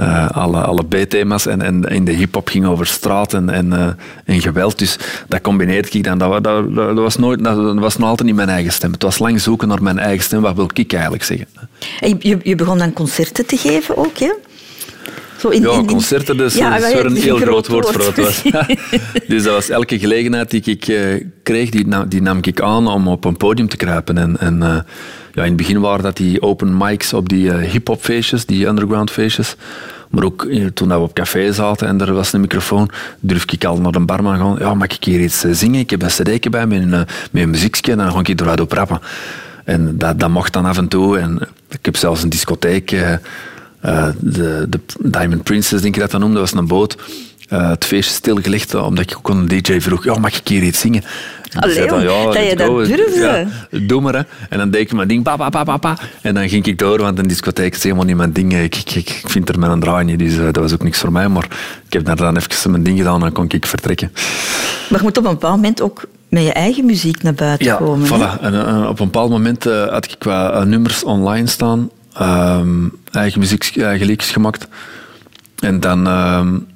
uh, alle, alle B-thema's en, en in de hip-hop ging over straat en, en, uh, en, geweld. Dus dat combineerde ik dan. Dat, dat, dat, was nooit, dat was nog altijd niet mijn eigen stem. Het was lang zoeken naar mijn eigen stem. Wat wil ik eigenlijk zeggen?
En je, je begon dan concerten te geven ook, hè?
Zo in, ja, concerten dus, ja, is weer een heel groot woord voor het was. dus dat was elke gelegenheid die ik uh, kreeg, die, die, nam ik aan om op een podium te kruipen. En, en uh, ja, in het begin waren dat die open mics op die uh, hip-hop feestjes, die underground feestjes. Maar ook toen we op café zaten en er was een microfoon, durf ik al naar de barman gaan. Ja, mag ik hier iets zingen? Ik heb een cd'tje bij met een, met een muziekje en dan ga ik eruit op rappen. En dat, dat mocht dan af en toe. En ik heb zelfs een discotheek de, Diamond Princess, denk ik dat dat noemde, dat was een boot. Uh, het feestje stilgelegd, omdat ik ook een DJ vroeg, ja, mag ik hier iets zingen?
Allee, dan, ja, dat je dat durfde.
Ja, doe maar. Hè. En dan deed ik mijn ding, pa, pa, pa, pa, pa. En dan ging ik door, want een discotheek is helemaal niet mijn ding. Ik, ik, ik vind er een draai niet, dus uh, dat was ook niks voor mij. Maar ik heb daar dan even mijn ding gedaan en dan kon ik vertrekken.
Maar je moet op een bepaald moment ook met je eigen muziek naar buiten
ja,
komen.
Voilà. En, uh, op een bepaald moment uh, had ik qua nummers online staan um, eigen muziek, eigen gemaakt. En dan um,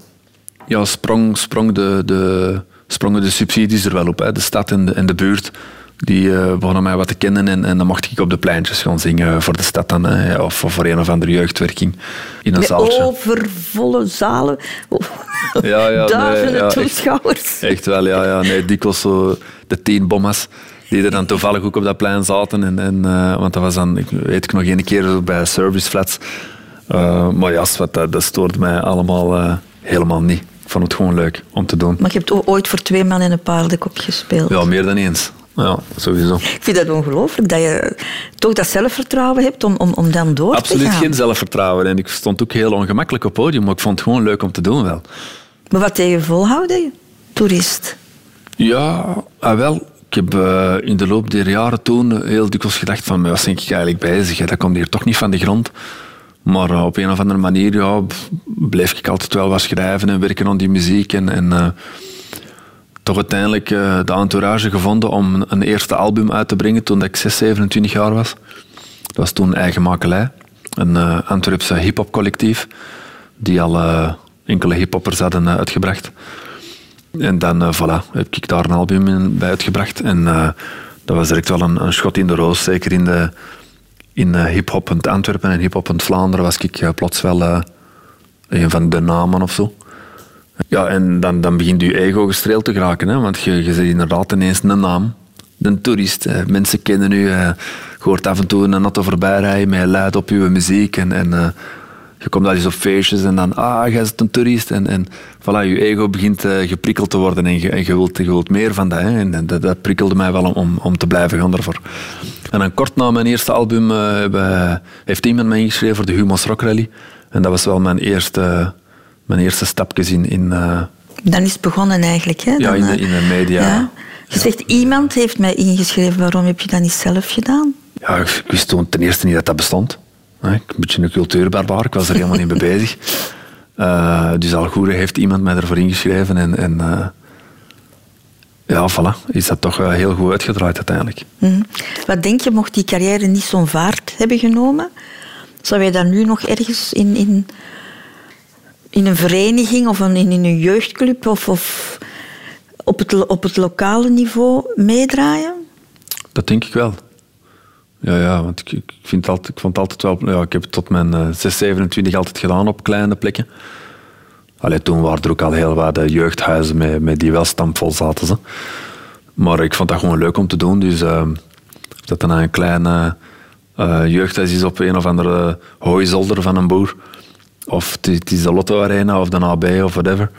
ja, sprong, sprong de, de, sprongen de subsidies er wel op. Hè. De stad en de, en de buurt die uh, begonnen mij wat te kennen en, en dan mocht ik op de pleintjes gaan zingen voor de stad dan, hè, of voor een of andere jeugdwerking in een zaaltje.
overvolle zalen,
ja, ja,
duizenden
nee, ja,
toeschouwers.
Echt wel, ja, ja. Nee, dikwijls zo de tien bommas die er dan toevallig ook op dat plein zaten. En, en, uh, want dat was dan, ik weet ik nog een keer bij serviceflats. Uh, maar ja, dat, dat stoort mij allemaal helemaal niet. Ik vond het gewoon leuk om te doen.
Maar je hebt ooit voor twee man in een paardenkop gespeeld.
Ja, meer dan eens. Ja, sowieso.
Ik vind dat ongelooflijk dat je toch dat zelfvertrouwen hebt om, om, om dan door
Absoluut
te gaan.
geen zelfvertrouwen. En ik stond ook heel ongemakkelijk op podium, maar ik vond het gewoon leuk om te doen wel.
Maar wat deed je volhouden, toerist?
Ja, ah, wel. Ik heb uh, in de loop der jaren toen heel dikwijls gedacht van, wat ben ik eigenlijk bezig? Dat komt hier toch niet van de grond. Maar uh, op een of andere manier ja, bleef ik altijd wel wat schrijven en werken aan die muziek. En, en uh, toch uiteindelijk de entourage gevonden om een eerste album uit te brengen toen ik 6, 27 jaar was. Dat was toen Eigen Makelij, een Antwerpse hip-hop collectief die al enkele hip-hoppers hadden uitgebracht. En dan voilà, heb ik daar een album in, bij uitgebracht. En dat was direct wel een, een, schot in de roos. Zeker in de, in uh, hip-hop Antwerpen en hip-hop Vlaanderen was ik uh, plots wel uh, een van de namen of zo. Ja, en dan, dan begint je ego gestreeld te geraken, hè, want je, je zit inderdaad ineens een naam. Een toerist. Mensen kennen u. je hoort af en toe een auto voorbij rijden met luid op uw muziek. En, en je komt al eens op feestjes en dan, ah, jij bent een toerist. En, en voilà, je ego begint geprikkeld te worden en je, en je, wilt, je wilt meer van dat. Hè. En, dat, dat, prikkelde mij wel om, om te blijven gaan daarvoor. En dan kort na mijn eerste album uh, heeft iemand mij ingeschreven voor de Humo's Rock Rally. En dat was wel mijn eerste, mijn eerste stapjes in... in uh,
dan is het begonnen eigenlijk, hè?
ja, in de, in de media. Ja.
Je zegt, iemand heeft mij ingeschreven. Waarom heb je dat niet zelf gedaan?
Ja, ik wist toen ten eerste niet dat dat bestond. Een beetje een cultuurbarbaar, ik was er helemaal niet mee bezig. Uh, dus Algoere heeft iemand mij ervoor ingeschreven en, en ja, voilà, is dat toch heel goed uitgedraaid uiteindelijk.
Mm. Wat denk je, mocht die carrière niet zo'n vaart hebben genomen, zou jij dan nu nog ergens in, in, in een vereniging of een, in een jeugdclub of, of op, het, op het lokale niveau meedraaien?
Dat denk ik wel. Ja, ja want ik, ik, vind altijd, ik vond het altijd wel... Ja, ik heb het tot mijn uh, 6, 27 altijd gedaan op kleine plekken. Allee, toen waren er ook al heel wat eh, jeugdhuizen met, met die wel stampvol zaten. Maar ik vond dat gewoon leuk om te doen. Dus uh, dat dan een kleine uh, jeugdhuis is op een of andere hooizolder van een boer. Of het is de Lotto Arena of de AB of whatever.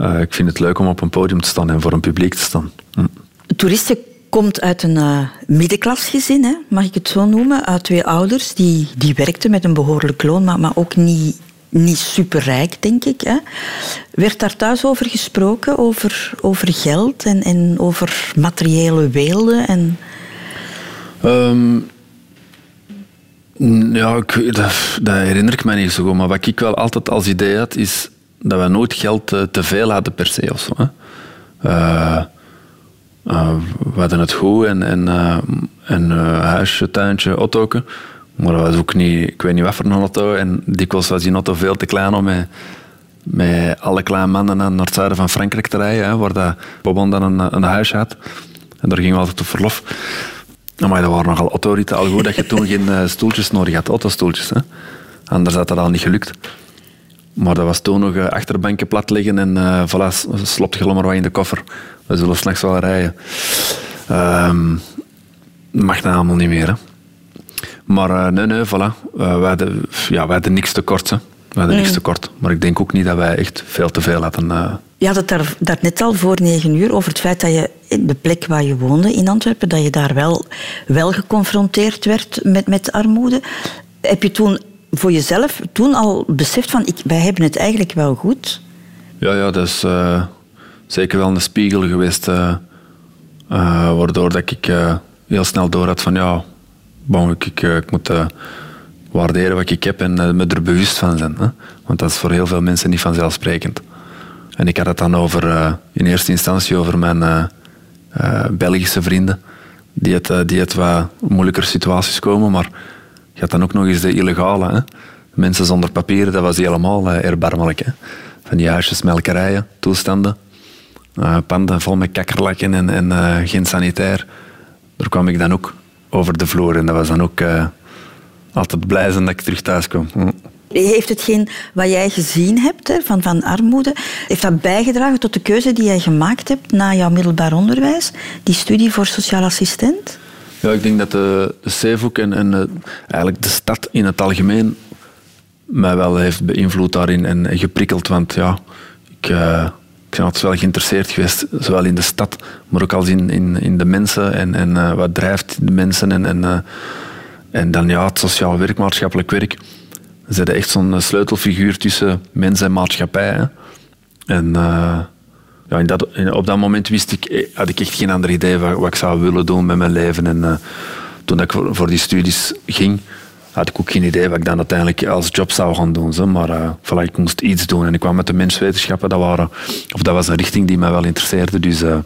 Uh, ik vind het leuk om op een podium te staan en voor een publiek te staan. Hm.
Toeristen komt uit een uh, middenklasgezin, hè, mag ik het zo noemen. Uit twee ouders die, die werkten met een behoorlijk loon, maar, maar ook niet, niet superrijk, denk ik. Hè. Werd daar thuis over gesproken, over, over geld en, en over materiële weelde? En...
Um, ja, dat, herinner ik me niet zo goed. Maar wat ik wel altijd als idee had, is dat we nooit geld uh, te veel hadden per se. Of zo, hè. Uh, we hadden het goed en, huisje, tuintje, auto. Maar dat was ook niet, ik weet niet wat voor een auto. En dikwijls was die auto veel te klein om met, met alle kleine mannen naar het zuiden van Frankrijk te rijden. Hè, waar dat Bobon dan een, een huis had. En daar gingen we altijd op verlof. Maar dat waren nogal autoriten al goed dat je toen geen stoeltjes nodig had, autostoeltjes. Hè. Anders had dat al niet gelukt. Maar dat was toen nog achterbanken plat liggen en uh, voilà, slopt je maar wat in de koffer. We zullen s'nachts wel rijden. Um, mag nou allemaal niet meer. Hè. Maar uh, nee, nee, voilà. Uh, wij, hadden, ja, wij hadden niks tekort. Hè. We hadden niks tekort. Maar ik denk ook niet dat wij echt veel te veel hadden. Uh...
Je had het daar, daar net al voor negen uur over het feit dat je in de plek waar je woonde in Antwerpen, dat je daar wel, wel geconfronteerd werd met, met armoede. Heb je toen voor jezelf toen al beseft van ik, wij hebben het eigenlijk wel goed?
Ja, ja dat is uh, zeker wel een spiegel geweest. Uh, waardoor dat ik heel snel door had van ja, bon, ik, ik, ik moet waarderen wat ik heb en me er bewust van zijn. Hè? Want dat is voor heel veel mensen niet vanzelfsprekend. En ik had het dan over, in eerste instantie over mijn Belgische vrienden. Die het, die het wat moeilijker situaties komen, maar je had dan ook nog eens de illegale. Hè? Mensen zonder papieren, dat was helemaal uh, erbarmelijk. Hè? Van die huisjesmelkerijen, toestanden. Uh, panden vol met kakkerlakken en, en uh, geen sanitair. Daar kwam ik dan ook over de vloer. En dat was dan ook altijd blij zijn dat ik terug thuis kom. Hm.
Heeft hetgeen wat jij gezien hebt hè, van, van armoede, heeft dat bijgedragen tot de keuze die jij gemaakt hebt na jouw middelbaar onderwijs? Die studie voor sociaal assistent?
Ja, ik denk dat de, de Zeevoek en, en de, eigenlijk de stad in het algemeen mij wel heeft beïnvloed daarin en geprikkeld. Want ja, ik, uh, ik ben altijd wel geïnteresseerd geweest, zowel in de stad, maar ook als in, in, in de mensen en, en uh, wat drijft de mensen. En, en, uh, en dan ja, het sociaal werk, maatschappelijk werk. Ze echt zo'n sleutelfiguur tussen mens en maatschappij. En ja, in dat, op dat moment wist ik, eh, had ik echt geen ander idee wat, wat ik zou willen doen met mijn leven. En toen ik voor, die studies ging, had ik ook geen idee wat ik dan uiteindelijk als job zou gaan doen. Zo. Maar uh, voilà, ik moest iets doen. En ik kwam met de menswetenschappen, dat, waren, of dat was een richting die mij wel interesseerde. Dus, uh,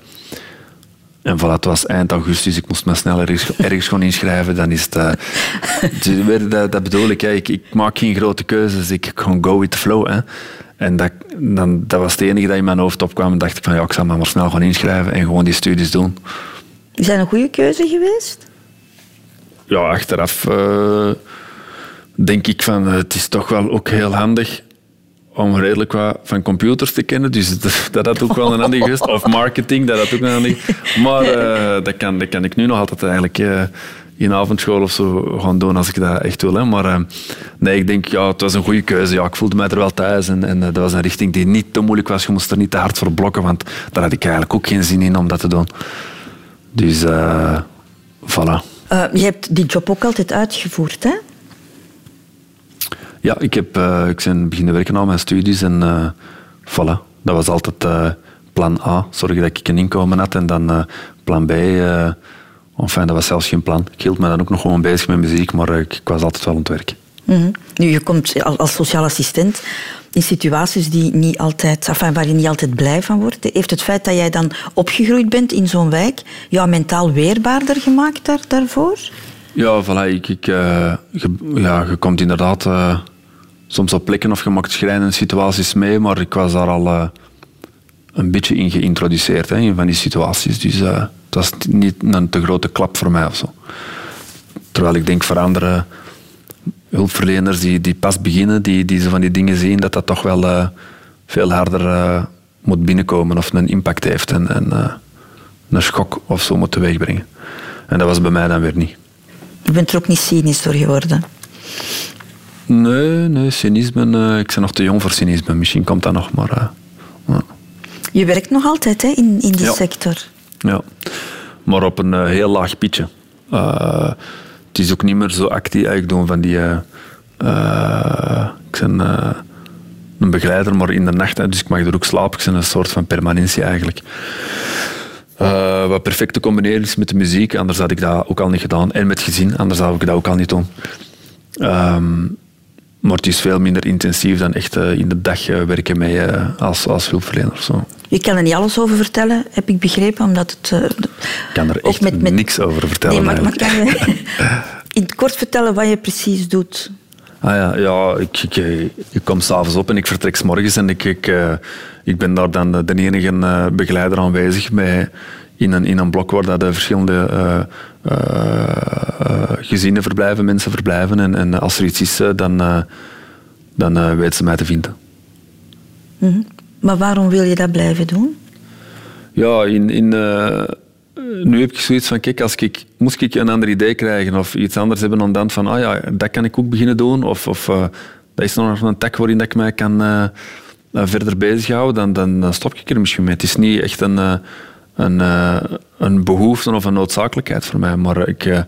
en voilà, het was eind augustus, ik moest me snel ergens, ergens gaan inschrijven. Dan is het, uh, dat, dat, bedoel ik, ik, ik, maak geen grote keuzes, ik ga go with the flow. Hè. En dat, dan, dat was het enige dat in mijn hoofd opkwam. En dacht ik van ja, ik zal me maar snel gaan inschrijven en gewoon die studies doen.
Is dat een goede keuze geweest?
ja, achteraf eh, denk ik van eh, het is toch wel ook heel handig om redelijk wat van computers te kennen. Dus dat, had ook wel een handig geweest. Of marketing, dat had ook een handig. Maar eh, dat, kan, dat kan ik nu nog altijd eigenlijk eh, in avondschool of zo gaan doen als ik dat echt wil. Hè. Maar nee, ik denk, ja, het was een goede keuze. Ja, ik voelde mij er wel thuis. En, en dat was een richting die niet te moeilijk was. Je moest er niet te hard voor blokken, want daar had ik eigenlijk ook geen zin in om dat te doen. Dus, voilà.
Je hebt die job ook altijd uitgevoerd, hè?
Ja, ik, heb, eh, ik ben beginnen werken aan mijn studies en eh voilà. Dat was altijd eh, plan A, zorgen dat ik een inkomen had. En dan plan B, enfin, dat was zelfs geen plan. Ik hield me dan ook nog gewoon bezig met muziek, maar ik, ik was altijd wel aan het werk.
Mhm. Nu, je komt al- als sociaal assistent in situaties die niet altijd, enfin, waar je niet altijd blij van wordt. Heeft het feit dat jij dan opgegroeid bent in zo'n wijk jou mentaal weerbaarder gemaakt daar, daarvoor?
Ja, voilà, ik, ik, je, ja, je komt inderdaad soms op plekken of je maakt schrijnende situaties mee, maar ik was daar al eh, een beetje in geïntroduceerd, hè, in van die situaties. Dus eh, het was niet een te grote klap voor mij of zo. Terwijl ik denk voor andere hulpverleners die, die pas beginnen, die, die zo van die dingen zien, dat dat toch wel eh, veel harder eh, moet binnenkomen of een impact heeft en, en een schok of zo moet teweegbrengen. En dat was bij mij dan weer niet.
Je bent er ook niet cynisch door geworden.
Nee, nee, cynisme. eh, ik ben nog te jong voor cynisme. Misschien komt dat nog, maar. eh, ja.
Je werkt nog altijd hè, in, in die
Ja.
sector.
ja. Maar op een eh, heel laag pitje. Het is ook niet meer zo actief. Ik doe van die. ik ben een begeleider, maar in de nacht. hè, dus ik mag er ook slapen. Ik ben een soort van permanentie eigenlijk. Wat perfect te combineren is met de muziek, anders had ik dat ook al niet gedaan. En met gezin, anders zou ik dat ook al niet doen. Ehm, maar het is veel minder intensief dan echt eh, in de dag eh, werken met, eh, als, als hulpverlener. of Zo.
Je kan er niet alles over vertellen, heb ik begrepen, omdat het...
Ik kan er echt
met- met-
niks over vertellen.
nee, maar, maar kan je in het kort vertellen wat je precies doet?
Ah ja, ja ik, ik, ik kom s'avonds op en ik vertrek 's morgens en ik, ik, ik ben daar dan de enige begeleider aanwezig bij, in, een, in een blok waar dat de verschillende eh, eh, gezinnen verblijven, mensen verblijven. En, en als er iets is, eh, dan, eh dan weten ze mij te vinden.
Mhm. Maar waarom wil je dat blijven doen?
Ja, in, in, nu heb ik zoiets van, kijk, als ik, moest ik een ander idee krijgen of iets anders hebben dan dan van, ah ja, dat kan ik ook beginnen doen. Of, of dat is nog een tak waarin dat ik mij kan verder bezighouden, dan, dan, dan stop ik er misschien mee. Het is niet echt een, een, eh, een behoefte of een noodzakelijkheid voor mij, maar ik, eh,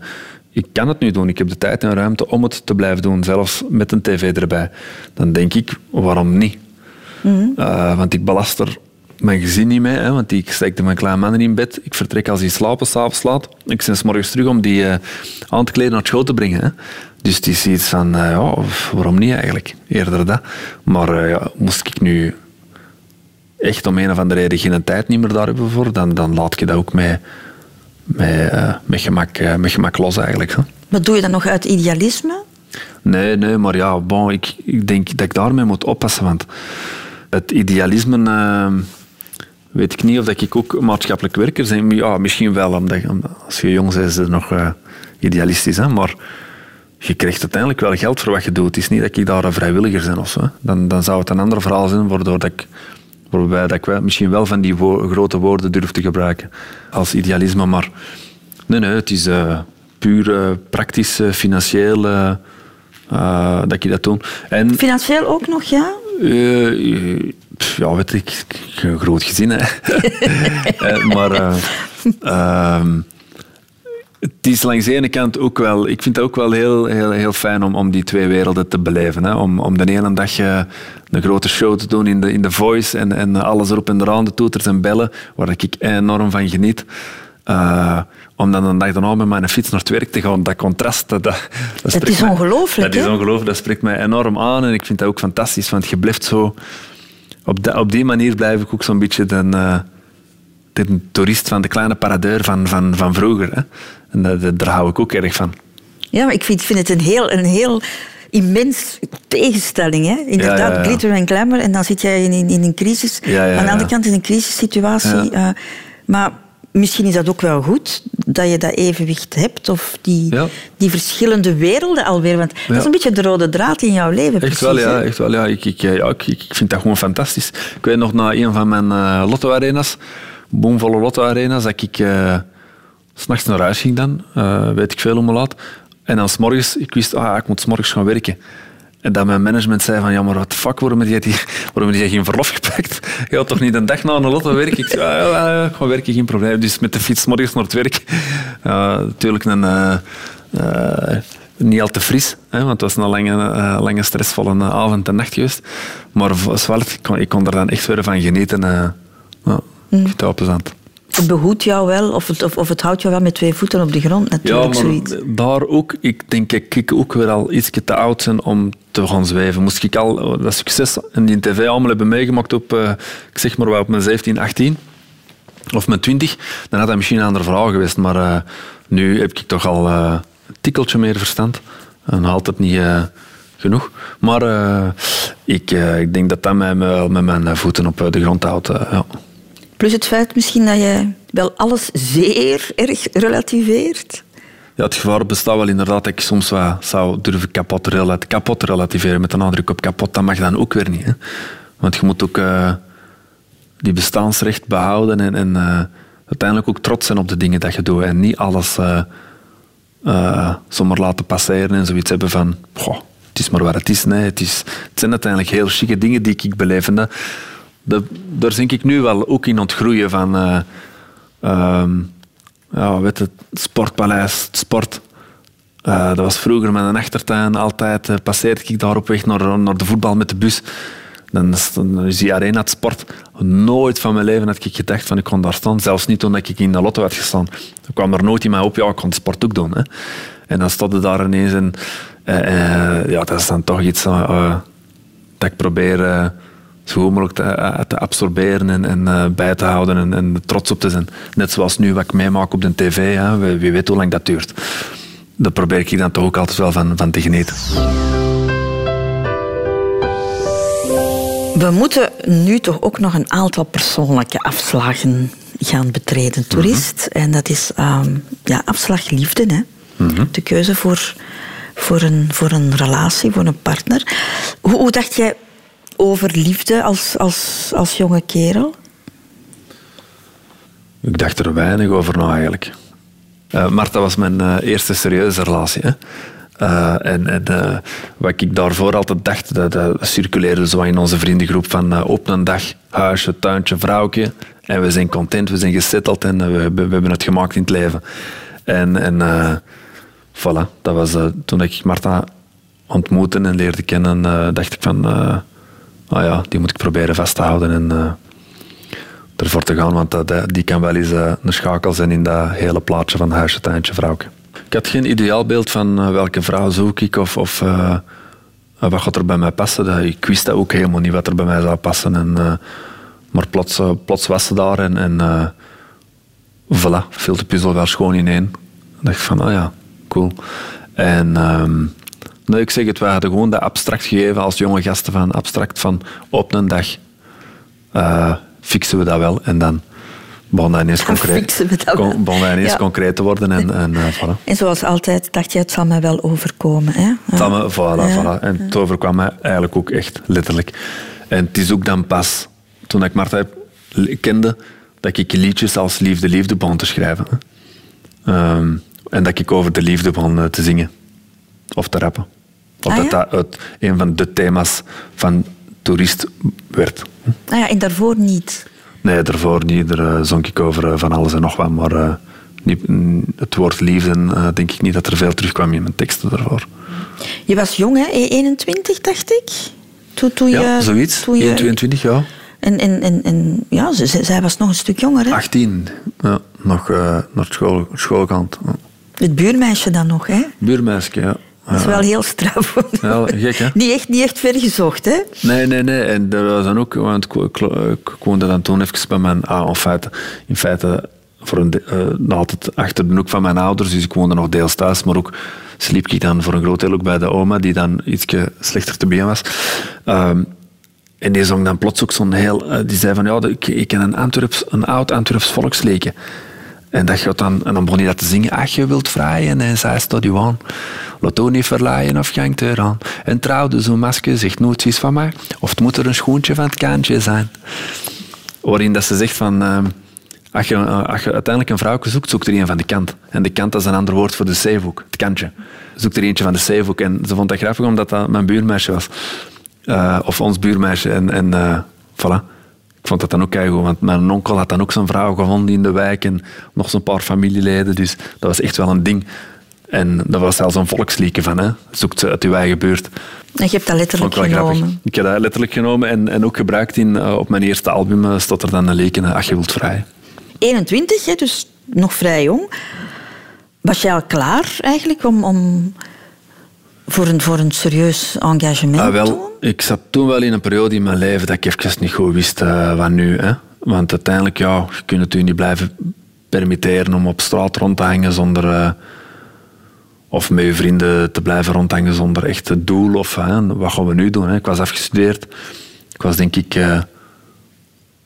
ik kan het nu doen. Ik heb de tijd en ruimte om het te blijven doen, zelfs met een tv erbij. Dan denk ik, waarom niet? Eh, want ik belast er mijn gezin niet mee, hè, want ik steekte mijn kleine man in bed. Ik vertrek als hij slapen, s'avonds laat. Ik ben 's morgens terug om die aan te kleden naar school te brengen. Hè. Dus het is iets van, ja, waarom niet eigenlijk? Eerder dat. Maar ja, moest ik nu echt om een of andere reden geen tijd niet meer daar hebben voor, dan, dan laat je dat ook met, met, eh, met, gemak, eh, met gemak los eigenlijk. Hè.
Maar doe je dat nog uit idealisme?
Nee, nee, maar ja, bon, ik, ik denk dat ik daarmee moet oppassen. Want het idealisme, eh, weet ik niet of dat ik ook maatschappelijk werker ben. Ja, misschien wel, omdat als je jong bent, is het nog idealistisch. Hè? Maar je krijgt uiteindelijk wel geld voor wat je doet. Het is niet dat ik daar een vrijwilliger ben of zo. Dan, dan zou het een ander verhaal zijn, waardoor dat ik, waarbij dat ik wel, misschien wel van die wo- grote woorden durf te gebruiken als idealisme. Maar nee, nee, het is eh, puur eh, praktisch, eh, financieel dat ik dat doe. En
Financieel ook nog, ja?
pff, ja, weet ik, ik heb een groot gezin, hè. Maar eh, ehm, het is langs de ene kant ook wel... Ik vind het ook wel heel, heel, heel fijn om, om die twee werelden te beleven. Hè. Om, om de ene dag eh, een grote show te doen in de, in de Voice en, en alles erop en eraan, de toeters en bellen, waar ik enorm van geniet. Eh, om dan een dag daarna met mijn fiets naar het werk te gaan, dat contrast, dat, dat, dat
is ongelooflijk,
Dat is ongelooflijk, dat spreekt mij enorm aan en ik vind dat ook fantastisch, want je blijft zo... Op, de- op die manier blijf ik ook zo'n beetje de, eh, de toerist van de kleine paradeur van, van, van vroeger. Hè. En dat- daar hou ik ook erg van.
Ja, maar ik vind, vind het een heel, een heel immens tegenstelling. Hè? Inderdaad,
Ja, ja, ja.
glitter en glamour. En dan zit jij in, in, in een crisis. Aan de andere kant in een crisissituatie. Eh, maar misschien is dat ook wel goed dat je dat evenwicht hebt. Of die, die verschillende werelden alweer. Want dat is een beetje de rode draad in jouw leven.
Echt
precies,
wel, ja.
hè?
Echt wel, ja. Ik, ik, ja, ik, ik vind dat gewoon fantastisch. Ik weet nog, na een van mijn eh, lotto-arena's, boomvolle lotto-arena's, dat ik eh, s'nachts naar huis ging dan, eh, weet ik veel hoe laat. En dan s'morgens, ik wist, ah, ik moet s'morgens gaan werken. En dat mijn management zei van, ja, maar wat fuck, waarom heb jij, die, waarom heb jij geen verlof gepakt? Je had toch niet een dag na een lotto werken? Ik zei, ja, ja, ja, gewoon werken, geen probleem. Dus met de fiets morgens naar het werk. Natuurlijk een... eh, eh, niet al te fris, hè, want het was een lange, lange stressvolle avond en nacht geweest. Maar zwart, ik kon, ik kon er dan echt weer van genieten. ik vind het wel plezant.
Het behoedt jou wel, of het, of, of het houdt jou wel met twee voeten op de grond,
Ja,
natuurlijk.
maar
zoiets.
daar ook, ik denk dat ik ook weer al iets te oud ben om te gaan zweven. Moest ik al dat succes in die tv allemaal hebben meegemaakt op, eh, ik zeg maar op mijn 17, 18 of mijn 20, dan had dat misschien een andere verhaal geweest. Maar eh, nu heb ik toch al eh, een tikkeltje meer verstand. En altijd niet genoeg. Maar ik, ik denk dat dat mij wel met mijn voeten op de grond houdt. ja.
Plus het feit misschien dat je wel alles zeer erg relativeert.
Ja, het gevaar bestaat wel inderdaad dat ik soms wat zou durven kapot, relat kapot relativeren met een nadruk op kapot. Dat mag dan ook weer niet. Hè? Want je moet ook eh, die bestaansrecht behouden en, en eh, uiteindelijk ook trots zijn op de dingen dat je doet. En niet alles eh, zomaar laten passeren en zoiets hebben van... Goh, het is maar wat het is. Nee, het, is het zijn uiteindelijk heel chique dingen die ik beleef. Dat- daar denk ik nu wel ook in ontgroeien van... eh, ehm, ja, weet het, Sportpaleis, het sport. Eh, dat was vroeger met een achtertuin. Altijd eh, passeerde ik daar op weg naar, naar de voetbal met de bus. Dan is, dan die arena het sport. Nooit van mijn leven had ik gedacht van ik kon daar staan. Zelfs niet toen ik in de lotto had gestaan. Er kwam er nooit in mij op, ja, ik kon sport ook doen. Hè. En dan stond daar ineens en ja, dat is dan toch iets dat ik probeer zo goed mogelijk te, eh, te absorberen en, en eh, bij te houden en, en trots op te zijn. Net zoals nu wat ik meemaak op de tv, hè. Wie, wie weet hoe lang dat duurt. Daar probeer ik dan toch ook altijd wel van, van te genieten.
We moeten nu toch ook nog een aantal persoonlijke afslagen gaan betreden, toerist. En dat is ehm, ja, afslag liefde. Hè? De keuze voor, voor, een, voor een relatie, voor een partner. Hoe, hoe dacht jij over liefde als, als, als jonge kerel?
Ik dacht er weinig over na eigenlijk. Eh Marta was mijn eh, eerste serieuze relatie. Hè. Eh, en en wat ik daarvoor altijd dacht, dat, circuleerde zo in onze vriendengroep van op een dag, huisje, tuintje, vrouwtje. En we zijn content, we zijn gesetteld en we, we hebben het gemaakt in het leven. En, en voilà, dat was toen ik Marta ontmoette en leerde kennen, dacht ik van, ah ja, die moet ik proberen vast te houden en eh, ervoor te gaan, want dat- die kan wel eens eh, een schakel zijn in dat hele plaatje van huisje, tuintje, vrouwtje. Ik had geen ideaalbeeld van eh, welke vrouw zoek ik of, of eh, wat gaat er bij mij passen. Dat, ik wist dat ook helemaal niet wat er bij mij zou passen. En, eh, maar plots, eh, plots was ze daar en, en eh, voilà, viel de puzzel wel schoon in één. Dan dacht ik van, oh ja, cool. En ehm, nee, ik zeg het, we hadden gewoon dat abstract gegeven als jonge gasten van abstract van op een dag eh, fixen we dat wel en dan begon dat ineens, concreet,
we
kon- dat ineens
Ja.
concreet te worden en, en voilà.
En zoals altijd dacht je, het zal mij wel overkomen. Hè?
Het zal me- voilà,
Ja.
voilà. En het overkwam mij eigenlijk ook echt letterlijk. En het is ook dan pas, toen ik Marta kende, dat ik liedjes als Liefde, Liefde begon te schrijven. Ehm, en dat ik over de liefde begon eh, te zingen. Of te rappen. Of
Ah,
dat
ja?
dat uit een van de thema's van toerist werd.
Nou ja, en daarvoor niet.
Nee, daarvoor niet. Daar eh, zong ik over eh, van alles en nog wat. Maar eh, niet, mm, het woord liefde, denk ik niet dat er veel terugkwam in mijn teksten daarvoor.
Je was jong, hè? 21, dacht ik? Toen, toen je,
Ja, zoiets.
Toen je,
1, 22 jaar.
En, en, en, en ja, zij was nog een stuk jonger, hè?
18. Ja, nog naar school, schoolkant. Ja.
Het buurmeisje dan nog, hè?
Buurmeisje, ja.
Dat is wel heel straf.
Ja, gek, hè?
Niet echt, niet echt ver gezocht, hè?
Nee, nee, nee. En dat was dan ook, want ik, woonde dan toen even bij mijn ah, in feite, in feite voor een, nog altijd achter de hoek van mijn ouders, dus ik woonde nog deels thuis, maar ook sliep ik dan voor een groot deel ook bij de oma, die dan iets slechter te been was. Ehm, en die zong dan plots ook zo'n heel, eh, die zei van, ja, ik, ik ken een, Antwerps, een oud Antwerps volksliedje. En, dat gaat dan, en dan begon hij dat te zingen. Ach, je wilt vrijen en zij staat u aan. Laat ook niet verlaaien of gangt eraan. En trouwde zo'n masker zegt nooit iets van mij. Of het moet er een schoentje van het kantje zijn. Waarin dat ze zegt van... ehm, als, je, eh, je uiteindelijk een vrouw zoekt, zoek er een van de kant. En de kant is een ander woord voor de zeehoek. Het kantje. Zoek er eentje van de zeehoek. En ze vond dat grappig omdat dat mijn buurmeisje was. Eh, of ons buurmeisje. En, en eh, voilà. Ik vond dat dan ook keigoed, want mijn onkel had dan ook zo'n vrouw gevonden in de wijk en nog zo'n paar familieleden. Dus dat was echt wel een ding. En dat was zelfs een volksliedje van, hè. zoekt ze uit uw eigen buurt.
En je hebt dat letterlijk genomen.
grappig. Ik heb dat letterlijk genomen en, en ook gebruikt in, eh, op mijn eerste album. eh, stond er dan een leken, Ach, je wilt vrij.
21, hè, dus nog vrij jong. Was jij al klaar eigenlijk om, om voor, een, voor een serieus engagement?
Ah, wel, ik zat toen wel in een periode in mijn leven dat ik even niet goed wist eh, wat nu. Hè. Want uiteindelijk, ja, je kunt het je niet blijven permitteren om op straat rond te hangen zonder... eh, of met je vrienden te blijven rondhangen zonder echt het doel. Of hè, wat gaan we nu doen? Hè? Ik was afgestudeerd. Ik was denk ik eh,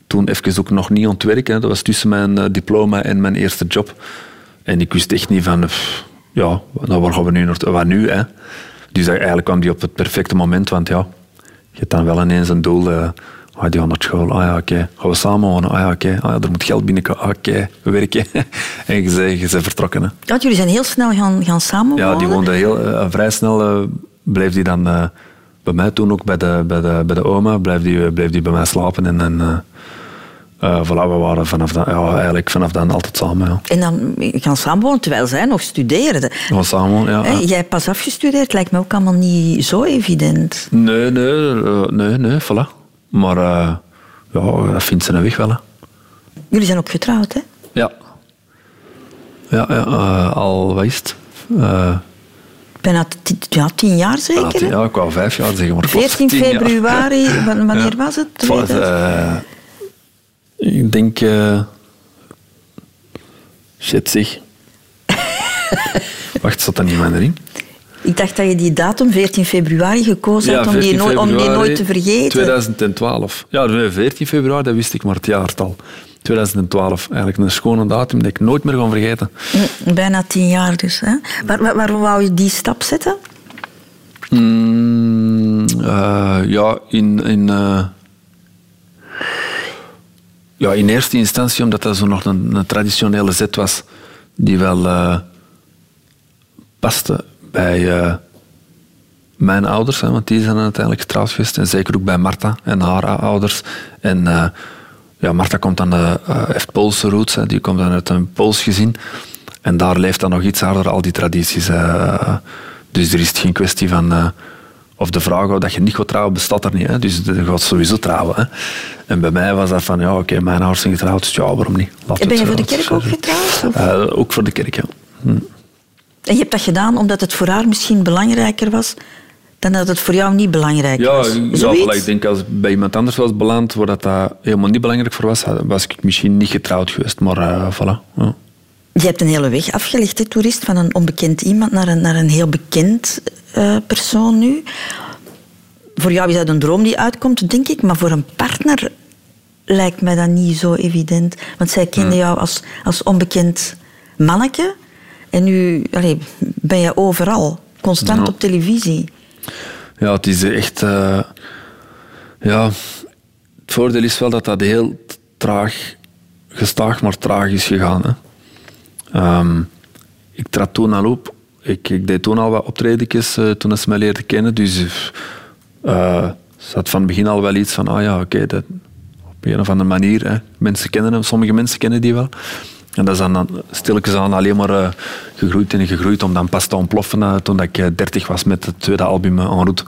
toen even ook nog niet aan het werken. Hè. Dat was tussen mijn diploma en mijn eerste job. En ik wist echt niet van... pff, ja, nou, waar gaan we nu naartoe? Wat nu? Hè? Dus eigenlijk kwam die op het perfecte moment. Want ja, je hebt dan wel ineens een doel... Ah, die gaan naar school. Ah ja, oké. Gaan we samen wonen? Ah ja, oké. Ah, ja, er moet geld binnenkomen. Ah, oké, we werken. en je bent vertrokken. Hè.
Ja, jullie zijn heel snel gaan, gaan samenwonen.
Ja, die woonde heel, eh, vrij snel. eh, bleef die dan bij mij toen ook bij de, bij de, bij de oma. Bleef die, bleef die bij mij slapen. En, en eh, eh, voilà, we waren vanaf dan, ja, eigenlijk vanaf dan altijd samen. Ja.
En dan gaan samenwonen terwijl zij nog studeerde.
Gaan samen, ja. Ja.
Jij hebt pas afgestudeerd, lijkt me ook allemaal niet zo evident.
Nee, nee, eh, nee, nee, voilà. Maar eh, ja, dat vindt ze een weg wel. Hè.
Jullie zijn ook getrouwd, hè?
Ja. Ja, eh, al, wat is het? Eh,
Bijna ja, tien jaar zeker,
ja, ik wou vijf jaar zeggen, maar het was
14
tien jaar.
februari, wan- wanneer was het?
Het was,
2000?
Ik denk... eh, shit, zeg. Wacht, zat dat niet meer erin?
Ik dacht dat je die datum, 14 februari, gekozen had om die,
14
nooit- om die nooit te vergeten.
2012. Ja, nee, 14 februari, dat wist ik, maar het jaartal. 2012. Eigenlijk een schone datum dat ik nooit meer ga vergeten.
Mm, Bijna tien jaar dus. Hè? Waar, waar, waar wou je die stap zetten?
Mm, eh, ja, in... in eh, ja, in eerste instantie omdat dat zo nog een, traditionele zet was die wel eh, paste bij eh, mijn ouders, want die zijn uiteindelijk getrouwd geweest. En zeker ook bij Marta en haar ouders. En eh, ja, Marta komt dan, heeft Poolse roots, die komt dan uit een Pools gezin. En daar leeft dan nog iets harder al die tradities. dus er is geen kwestie van... eh, of de vraag of dat je niet gaat trouwen, bestaat er niet. Hè? Dus je gaat sowieso trouwen. Hè? En bij mij was dat van, ja, oké, mijn ouders zijn getrouwd, dus ja, waarom niet?
En ben je
het,
voor de
eh,
kerk ook getrouwd?
Eh, ook voor de kerk, ja. Hm.
En je hebt dat gedaan omdat het voor haar misschien belangrijker was dan dat het voor jou niet belangrijk
Ja,
was.
ja ik denk als het bij iemand anders was beland, waar dat, dat helemaal niet belangrijk voor was, was ik misschien niet getrouwd geweest. Maar eh voilà. Ja.
Je hebt een hele weg afgelegd, hè, toerist, van een onbekend iemand naar een, naar een heel bekend eh, persoon nu. Voor jou is dat een droom die uitkomt, denk ik, maar voor een partner lijkt mij dat niet zo evident. Want zij kende jou als, als onbekend manneke en nu ben je overal, constant
Ja.
op televisie.
Ja, het is echt. eh, ja, het voordeel is wel dat dat heel traag, gestaag, maar traag is gegaan. Hè. Ehm, ik trad toen al op. Ik, deed toen al wat optredetjes eh, toen ze mij leerde kennen. Dus eh ze had van het begin al wel iets van: ah ja, oké, op een of andere manier. Mensen kennen hem, sommige mensen kennen die wel. En dat is dan stilletjes aan alleen maar eh, gegroeid en gegroeid om dan pas te ontploffen toen ik 30 was met het tweede album En route.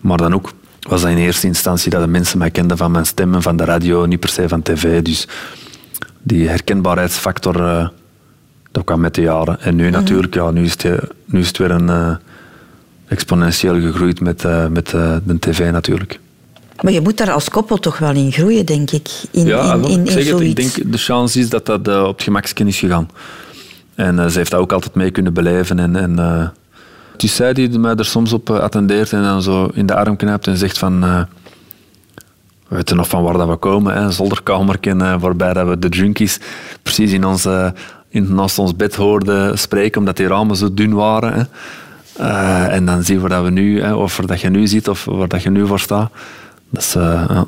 Maar dan ook was dat in eerste instantie dat de mensen mij kenden van mijn stem en van de radio, niet per se van tv. Dus die herkenbaarheidsfactor, dat kwam met de jaren. En nu natuurlijk, ja, nu is het, nu is het weer een eh, exponentieel gegroeid met, eh, met eh, de tv natuurlijk.
Maar je moet daar als koppel toch wel in groeien, denk ik. In,
ja,
in, in,
ik
in
zeg het, ik denk de chance is dat dat op het gemaksken is gegaan. En ze heeft dat ook altijd mee kunnen beleven. En, en, het is zij die mij er soms op attendeert en dan zo in de arm knijpt en zegt van... we weten nog van waar dat we komen, hè, een zolderkamerken waarbij dat we de junkies precies in ons, eh, in, naast ons bed hoorde spreken, omdat die ramen zo dun waren. Hè. Eh, en dan zien we dat we nu, hè, of dat je nu ziet of waar dat je nu voor staat. Dat is eh, ja,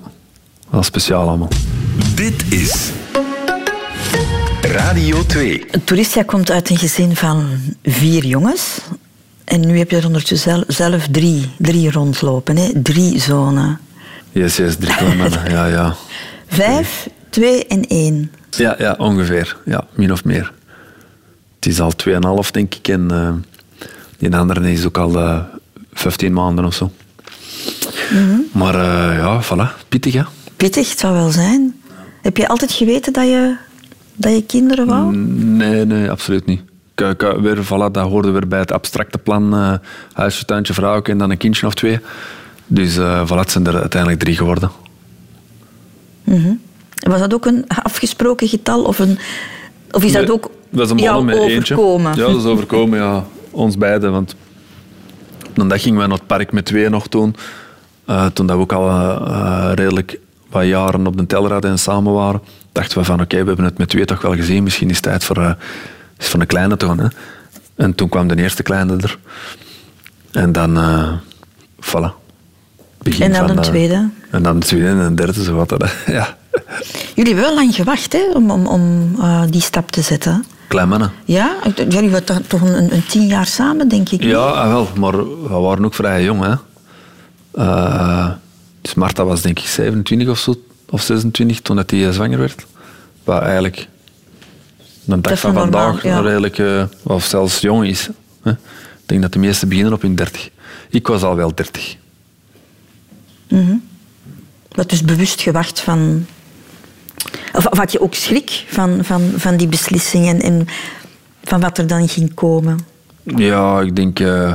wel speciaal allemaal.
Dit is Radio 2.
Touristia komt uit een gezin van vier jongens. En nu heb je er ondertussen zel- zelf drie, drie rondlopen. Hè? Drie zonen.
Yes, yes, drie mannen. Ja, ja.
Vijf, twee en één.
Ja, ja, ongeveer. Ja, min of meer. Het is al 2,5 denk ik. En eh, die andere is ook al eh 15 maanden of zo. Maar eh, ja, voilà. Pittig, hè?
Pittig, het zou wel zijn. Heb je altijd geweten dat je, dat je kinderen wou?
Nee, nee, absoluut niet. Weer, voilà, dat hoorde weer bij het abstracte plan. eh huisje, tuintje, vrouw en dan een kindje of twee. Dus eh voilà, het zijn er uiteindelijk drie geworden.
Was dat ook een afgesproken getal? Of, een, of is dat
Nee,
ook
dat is een eentje.
overkomen?
Ja, dat is overkomen, ja. Ons beiden. Want dan gingen we naar het park met twee nog toen. Eh, toen dat we ook al eh, redelijk wat jaren op de teller hadden en samen waren, dachten we van oké, we hebben het met twee toch wel gezien. Misschien is het tijd voor, eh, is voor een kleine te gaan. Hè. En toen kwam de eerste kleine er. En dan, voilà. Begin
En dan een tweede.
En dan een tweede en een derde, zo wat. dat, Ja,
Jullie hebben wel lang gewacht hè, om, om, om eh, die stap te zetten.
klein mannen.
Ja, jullie waren toch- een, een tien jaar samen, denk ik.
Ja, ah, wel, maar we waren ook vrij jong. Hè. Eh, dus Marta was denk ik 27 of zo, of 26 toen dat hij zwanger werd. Wat eigenlijk een dag
is
van vandaag
ja.
nog redelijk, eh, of zelfs jong is. Hè. Ik denk dat de meesten beginnen op hun 30. Ik was al wel 30.
Dat dus bewust gewacht van... Of, of had je ook schrik van, van, van die beslissingen en van wat er dan ging komen?
Ja, ik denk, eh,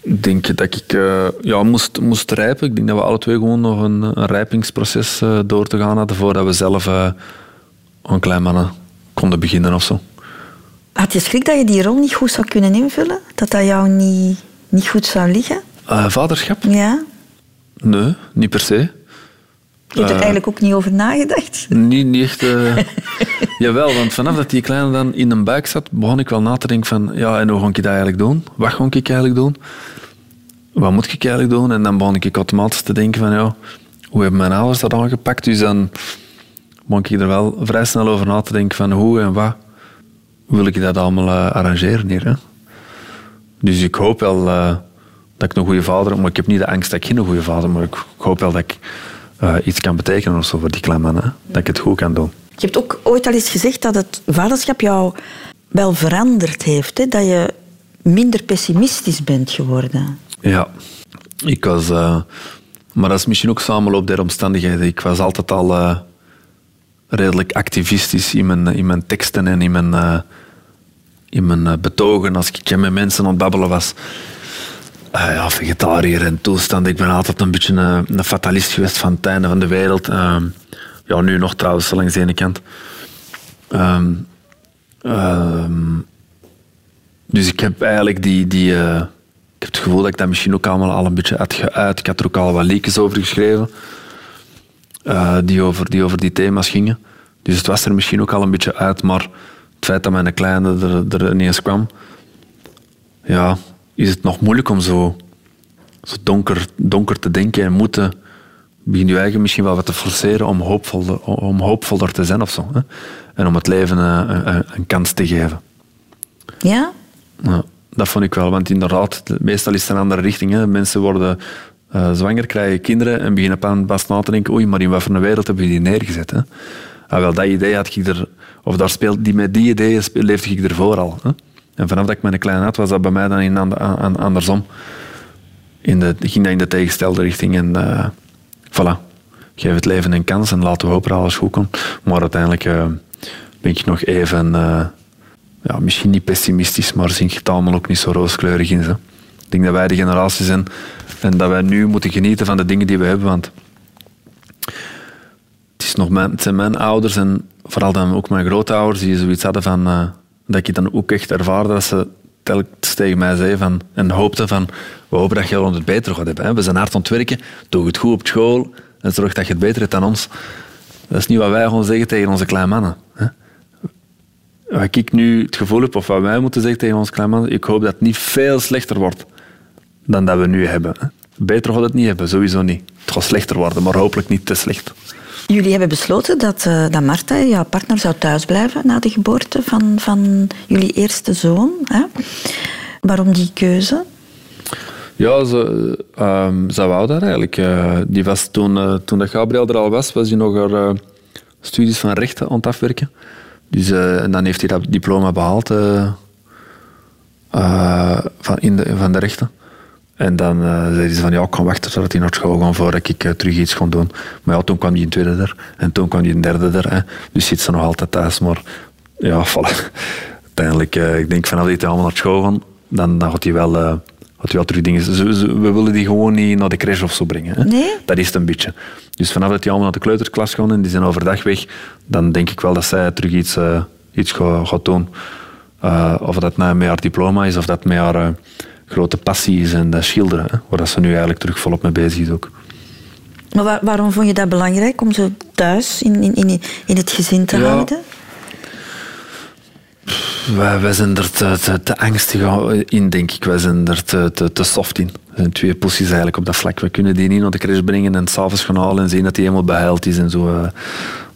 ik denk dat ik eh, ja, moest, moest rijpen. Ik denk dat we alle twee gewoon nog een, een rijpingsproces eh, door te gaan hadden voordat we zelf een klein mannen konden beginnen of zo.
Had je schrik dat je die rol niet goed zou kunnen invullen? Dat dat jou niet, niet goed zou liggen?
Vaderschap?
Ja?
Nee, niet per se.
Je hebt er
Eh,
eigenlijk ook niet over nagedacht?
Niet, niet echt. eh, jawel, want vanaf dat die kleine dan in een buik zat, begon ik wel na te denken van, ja, en hoe ga ik dat eigenlijk doen? Wat ga ik eigenlijk doen? Wat moet ik eigenlijk doen? En dan begon ik automatisch te denken van, ja, hoe hebben mijn ouders dat aangepakt? Dus dan begon ik er wel vrij snel over na te denken van, hoe en wat wil ik dat allemaal eh, arrangeren hier? Hè? Dus ik hoop wel dat ik een goede vader heb, maar ik heb niet de angst dat ik geen goede vader ben, maar ik hoop wel dat ik eh, iets kan betekenen of zo voor die hè? dat ik het goed kan doen.
Je hebt ook ooit al eens gezegd dat het vaderschap jou wel veranderd heeft. Hè? Dat je minder pessimistisch bent geworden.
Ja, ik was, eh, maar dat is misschien ook samenloop der omstandigheden. Ik was altijd al eh, redelijk activistisch in mijn, in mijn teksten en in mijn, in mijn betogen als ik met mensen aan het babbelen was. Eh, ja, vegetariër en toestand. Ik ben altijd een beetje een, fatalist geweest van het einde van de wereld. Ehm, ja, nu nog trouwens, langs de ene kant. Ehm, ehm, dus ik heb eigenlijk die... die eh, ik heb het gevoel dat ik dat misschien ook allemaal al een beetje had geuit. Ik had er ook al wat liedjes over geschreven. eh, die, over, die over die thema's gingen. Dus het was er misschien ook al een beetje uit. Maar het feit dat mijn kleine er, er ineens kwam... Ja, is het nog moeilijk om zo, zo donker, donker te denken en moeten... Begin je eigen misschien wel wat te forceren om, hoopvol, om hoopvoller te zijn of zo. Hè? En om het leven eh, een, een, een kans te geven.
Ja?
Ja, dat vond ik wel, want inderdaad, meestal is het een andere richting. Hè. Mensen worden eh, zwanger, krijgen kinderen en beginnen aan pas na te denken, oei, maar in wat voor een wereld hebben we die neergezet? Hè? Ah, wel, dat idee had ik er, of daar speelde, die, met die ideeën leefde ik ervoor al. Hè? En vanaf dat ik mijn klein had, was dat bij mij dan in andersom. In de, ging dat in de tegenstelde richting en eh, voilà. Geef het leven een kans en laten we hopen dat alles goed komt. Maar uiteindelijk eh, ben ik nog even eh, ja, misschien niet pessimistisch, maar zie ik het allemaal ook niet zo rooskleurig in. Zo. Ik denk dat wij de generatie zijn en dat wij nu moeten genieten van de dingen die we hebben. Want het, is nog mijn, zijn mijn ouders en vooral dan ook mijn grootouders die zoiets hadden van... dat ik dan ook echt ervaarde dat ze telkens tegen mij zeiden van, en hoopten van... We hopen dat je het beter gaat hebben. We zijn hard aan werken, doe het goed op school en zorg dat je het beter hebt dan ons. Dat is niet wat wij gaan zeggen tegen onze kleine mannen. Wat ik nu het gevoel heb, of wat wij moeten zeggen tegen onze kleine mannen, ik hoop dat het niet veel slechter wordt dan dat we nu hebben. Hè? Beter gaat het niet hebben, sowieso niet. Het gaat slechter worden, maar hopelijk niet te slecht.
Jullie hebben besloten dat, uh, dat Marta, jouw partner, zou thuisblijven na de geboorte van, van jullie eerste zoon. Hè? Waarom die keuze?
Ja, ze, um, ze wou dat eigenlijk. Uh, die was toen, uh, toen dat Gabriel er al was, was hij nog haar studies van rechten aan het afwerken. Dus, en dan heeft hij dat diploma behaald van, in de, van de rechten. En dan uh, zei ze van ja, ik kan wachten totdat hij naar school gaat voordat ik uh, terug iets kon doen. Maar ja, toen kwam hij een tweede er en toen kwam hij een derde er. Hè. Dus zit ze nog altijd thuis. Maar ja, voilà. uiteindelijk, uh, ik denk vanaf dat hij allemaal naar school gaan, dan, dan gaat hij wel, gaat hij wel terug dingen. we willen die gewoon niet naar de crash of zo brengen. Hè.
Nee?
Dat is het een beetje. Dus vanaf dat die allemaal naar de kleuterklas gaan en die zijn overdag weg, dan denk ik wel dat zij terug iets, iets gaat, gaat doen. of dat nou met haar diploma is of dat met haar grote passie is en dat schilderen. Hè, waar ze nu eigenlijk terug volop mee bezig is ook.
Maar waar, waarom vond je dat belangrijk om ze thuis in, in, in, in het gezin te ja. houden?
Wij, wij zijn er te, te, te, angstig in, denk ik. Wij zijn er te, te, te soft in. Er zijn twee poesies eigenlijk op dat vlak. We kunnen die niet naar de crash brengen en s'avonds gaan halen en zien dat hij helemaal behuild is en zo. Eh.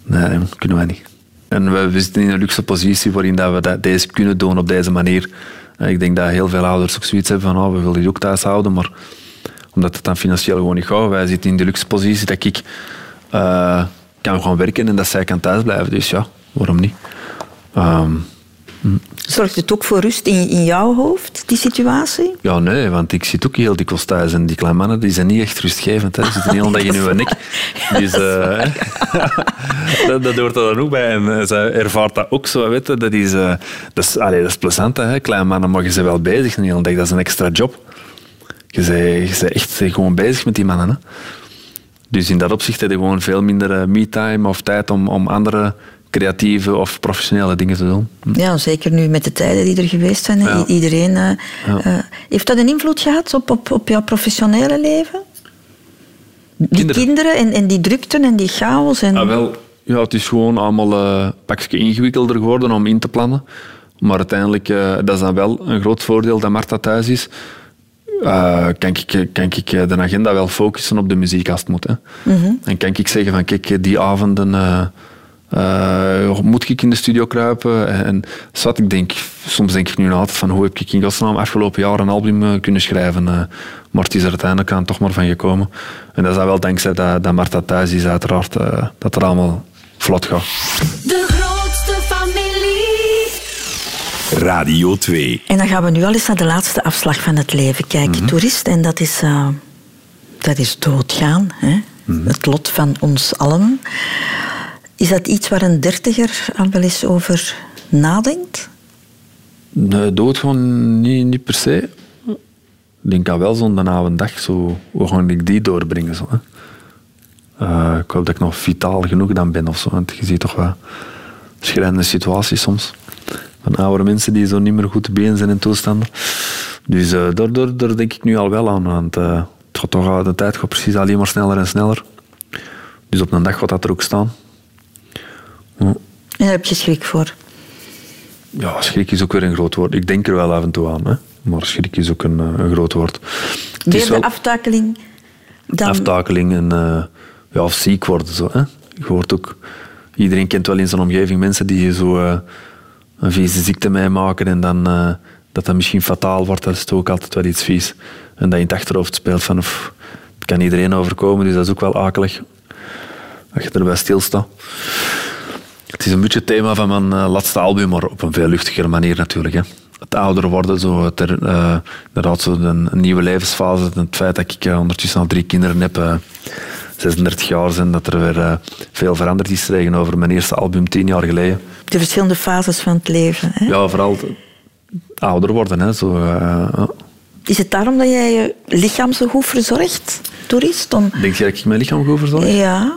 Nee, dat kunnen wij niet. En we zitten in een luxe positie waarin dat we dat, deze kunnen doen op deze manier. Ik denk dat heel veel ouders ook zoiets hebben van oh, we willen die ook thuis houden, maar omdat het dan financieel gewoon niet gaat. Wij zitten in de luxe positie dat ik uh, kan gaan werken en dat zij kan thuis blijven. Dus ja, waarom niet? Um,
Zorgt het ook voor rust in, in jouw hoofd, die situatie?
Ja, nee, want ik zit ook heel dikwijls thuis en die kleine mannen die zijn niet echt rustgevend. Hè. Die zitten heel dag in uw nek. Dus, uh, dat, dat hoort er dan ook bij. En uh, zij ervaart dat ook zo. Weet je. Dat, is, uh, dat, is, allee, dat is plezant. Hè. Kleine mannen mogen ze wel bezig hele dag. Dat is een extra job. Je bent, je bent echt gewoon bezig met die mannen. Hè. Dus in dat opzicht heb je gewoon veel minder me-time of tijd om, om andere creatieve of professionele dingen te doen.
Ja, zeker nu met de tijden die er geweest zijn. Ja. Iedereen. Uh, ja. uh, heeft dat een invloed gehad op, op, op jouw professionele leven? Die kinderen, kinderen en, en die drukten en die chaos? En...
Ah, wel, ja, het is gewoon allemaal uh, een pakje ingewikkelder geworden om in te plannen. Maar uiteindelijk, uh, dat is dan wel een groot voordeel dat Marta thuis is. Uh, kan, ik, kan ik de agenda wel focussen op de muziek als het moet. Hè. Mm -hmm. En kan ik zeggen van kijk, die avonden uh, moet ik in de studio kruipen? En zat ik denk, soms denk ik nu altijd van hoe heb ik in godsnaam afgelopen jaar een album uh, kunnen schrijven. Uh, maar het is er uiteindelijk aan toch maar van gekomen. En dat is dan wel dankzij dat, dat Marta thuis is uiteraard, dat het allemaal vlot gaat.
De grootste familie.
Radio 2.
En dan gaan we nu al eens naar de laatste afslag van het leven kijken. Mm -hmm. Toerist, en dat is, dat is doodgaan. Hè? Mm -hmm. Het lot van ons allen. Is dat iets waar een dertiger al wel eens over nadenkt?
Nee, dood gewoon niet, niet per se. Ik denk aan wel zo'n avond dag, zo, hoe ga ik die doorbrengen? Zo, uh, ik hoop dat ik nog vitaal genoeg dan ben of zo. Want je ziet toch wel schrijnende situaties soms. Van oude mensen die zo niet meer goed te been zijn in toestanden. Dus uh, daar, daar, denk ik nu al wel aan. Want uh, het gaat toch, de tijd gaat precies alleen maar sneller en sneller. Dus op een dag gaat dat er ook staan.
Ja. En daar heb je schrik voor?
Ja, schrik is ook weer een groot woord. Ik denk er wel af en toe aan, hè. maar schrik is ook een, eh, een groot woord.
Wel... de aftakeling dan...
Aftakeling en uh, ja, of ziek worden. Zo, hè. Je hoort ook... Iedereen kent wel in zijn omgeving mensen die zo uh, een vieze ziekte meemaken en dan uh, dat dat misschien fataal wordt. Dat is ook altijd wel iets vies. En dat je in het achterhoofd speelt van... Of, het kan iedereen overkomen, dus dat is ook wel akelig. Als je erbij stilstaat. Het is een beetje het thema van mijn uh, laatste album, maar op een veel luchtigere manier natuurlijk. Hè. Het ouder worden, zo, ter, uh, inderdaad, zo een, nieuwe levensfase. Het feit dat ik uh, ondertussen al drie kinderen heb, 36 jaar zijn, dat er weer veel veranderd is tegenover mijn eerste album tien jaar geleden.
De verschillende fases van het leven. Hè?
Ja, vooral ouder worden. Hè, zo,
is het daarom dat jij je lichaam zo goed verzorgt, toerist? Om...
Denk je dat ik mijn lichaam goed verzorg?
Ja,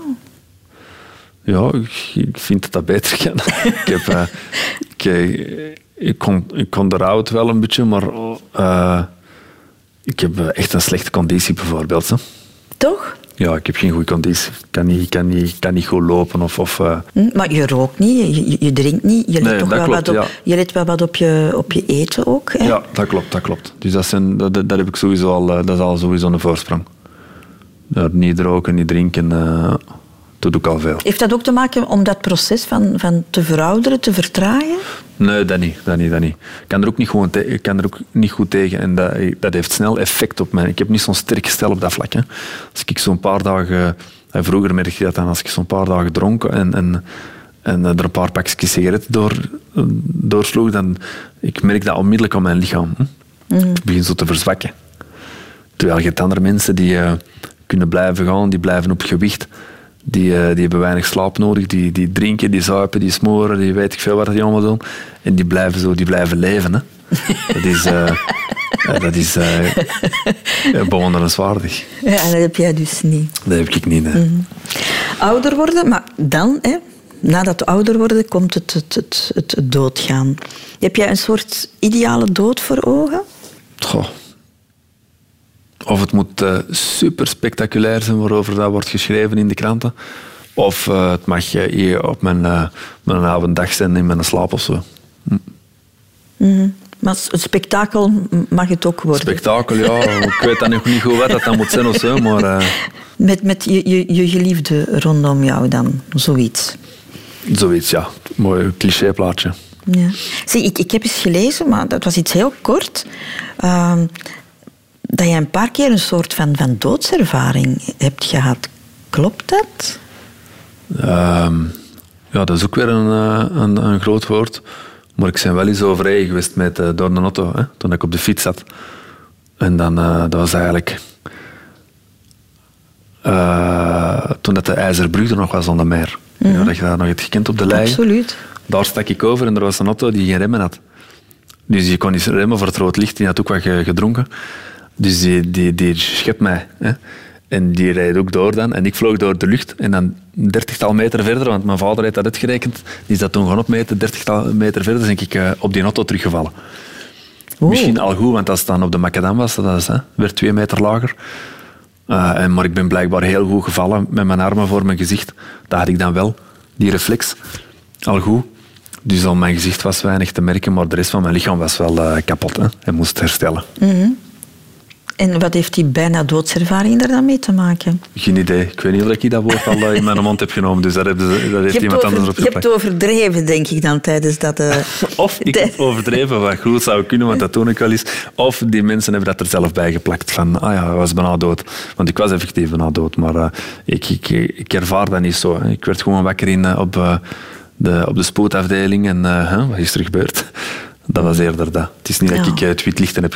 ja, ik, vind dat dat beter kan. ik, heb, uh, ik, ik, kon, ik kon eruit wel een beetje, maar uh, ik heb echt een slechte conditie bijvoorbeeld. Hè.
Toch?
Ja, ik heb geen goede conditie. Ik kan niet, kan niet, kan niet goed lopen. Of, of, eh,
Hm, Maar je rookt niet, je, drinkt niet. Je let,
Nee,
toch wel,
klopt,
wat op,
ja.
je let wel wat op je, op je eten ook. Hè?
ja, dat klopt, dat klopt. Dus dat, zijn, dat, dat heb ik sowieso al, eh, dat is al sowieso een voorsprong. Niet roken, niet drinken, eh dat doe ik al veel.
Heeft dat ook te maken om dat proces van, van te verouderen, te vertragen?
Nee, dat niet, dat niet, dat niet. Ik kan er ook niet, gewoon ik kan er ook niet goed tegen en dat, dat heeft snel effect op mij. Ik heb niet zo'n sterk gestel op dat vlak. Hè. Als ik zo'n paar dagen... en vroeger merkte je dat dan, als ik zo'n paar dagen dronk en, en, en er een paar pakjes sigaretten door, doorsloeg, dan ik merk dat onmiddellijk op mijn lichaam. Begin zo te verzwakken. Terwijl je hebt andere mensen die eh, kunnen blijven gaan, die blijven op gewicht. Die, eh, die hebben weinig slaap nodig, die, die drinken, die zuipen, die smoren, die weet ik veel wat die allemaal doen. En die blijven zo, die blijven leven. Hè. Dat is, eh, ja, dat is eh, bewonderenswaardig.
Ja, dat heb jij dus niet.
Dat heb ik niet. hè.
Ouder worden, maar dan, hè, nadat ouder worden, komt het, het, het, het doodgaan. Heb jij een soort ideale dood voor ogen?
Goh. Of het moet eh, super spectaculair zijn waarover dat wordt geschreven in de kranten. Of eh, het mag eh, hier op mijn, mijn avond dag zijn in mijn slaap of zo.
Maar het spektakel mag het ook worden.
Spektakel, ja. Ik weet dan nog niet goed wat dat dan moet zijn of zo, maar
met met je, je, je geliefde rondom jou dan, zoiets.
zoiets, ja. Mooi clichéplaatje.
Ja. Zie, ik, ik heb eens gelezen, maar dat was iets heel kort. ehm, dat je een paar keer een soort van, van doodservaring hebt gehad. Klopt dat?
Ehm, ja, dat is ook weer een, eh, een, een groot woord. Maar ik ben wel eens overrijden geweest met, eh, door een auto, hè, toen ik op de fiets zat. En dan, eh, dat was eigenlijk... toen dat de IJzerbrug er nog was de meer. Ja, dat je dat nog hebt gekend op de lei.
Absoluut.
Daar stak ik over en er was een auto die geen remmen had. Dus je kon niet remmen voor het rood licht. Die had ook wat ge- gedronken. Dus die, die, die schept mij. Hè. En die rijdt ook door dan. En ik vloog door de lucht. En dan een dertigtal meter verder, want mijn vader heeft dat uitgerekend. Die is dat toen gaan opmeten. dertigtal meter verder ben ik eh, op die auto teruggevallen. Misschien al goed, want als het dan op de macadam was, dat is, hè, werd twee meter lager. Eh, en, maar ik ben blijkbaar heel goed gevallen met mijn armen voor mijn gezicht. Dat had ik dan wel, die reflex. Al goed. Dus al mijn gezicht was weinig te merken, maar de rest van mijn lichaam was wel eh, kapot hè, en moest herstellen.
En wat heeft die bijna doodservaring daar dan mee te maken?
Geen idee. Ik weet niet of ik dat woord al eh, in mijn mond heb genomen, dus daar heeft iemand anders op
je hebt overdreven, denk ik dan, tijdens dat... eh,
Of ik heb overdreven, wat goed zou kunnen, want dat doe ik wel eens. Of die mensen hebben dat er zelf bij geplakt. Van, ah ja, hij was bijna dood. Want ik was effectief bijna dood, maar eh, ik, ik, ik ervaar dat niet zo. Ik werd gewoon wakker in, op, de, op de spoedafdeling en wat is er gebeurd? Dat was eerder dat. Het is niet dat ik eh, het heb,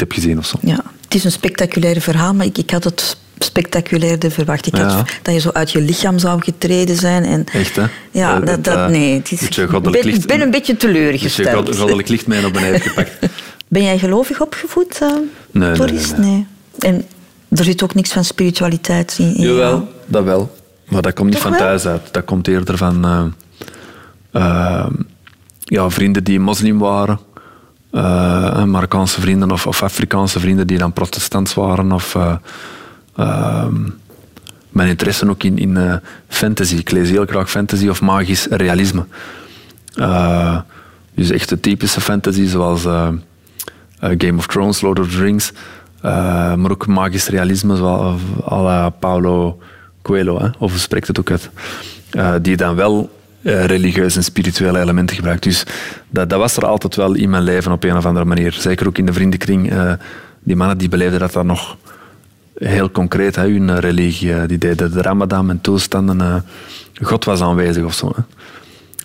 heb gezien of zo.
Ja, het is een spectaculair verhaal, maar ik, ik had het spectaculairder verwacht. Ik
Ja.
had dat je zo uit je lichaam zou getreden zijn. En,
Echt, hè?
Ja,
Eh,
dat, dat,
eh,
nee. Het is, ik ben,
licht-
ben een beetje
je
teleurgesteld.
god- goddelijk licht mee naar beneden gepakt.
Ben jij gelovig opgevoed, eh
Nee, nee, nee, nee.
En er zit ook niks van spiritualiteit in. in jou?
Jawel, dat wel. Maar dat komt niet
Toch
van
wel?
thuis uit. Dat komt eerder van ja, vrienden die moslim waren. eh, Marokkaanse vrienden of, Afrikaanse vrienden die dan protestants waren. Of, eh, ehm, mijn interesse ook in, in eh, fantasy. Ik lees heel graag fantasy of magisch realisme. Dus echt de typische fantasy zoals Game of Thrones, Lord of the Rings. maar ook magisch realisme zoals la Paulo Coelho. Of spreekt het ook uit? Die dan wel eh, religieuze en spirituele elementen gebruikt. Dus dat, dat was er altijd wel in mijn leven op een of andere manier. Zeker ook in de vriendenkring. eh, die mannen die beleefden dat dan nog heel concreet, hè, hun religie. eh, die deden de ramadan en toestanden. God was aanwezig of zo. Hè.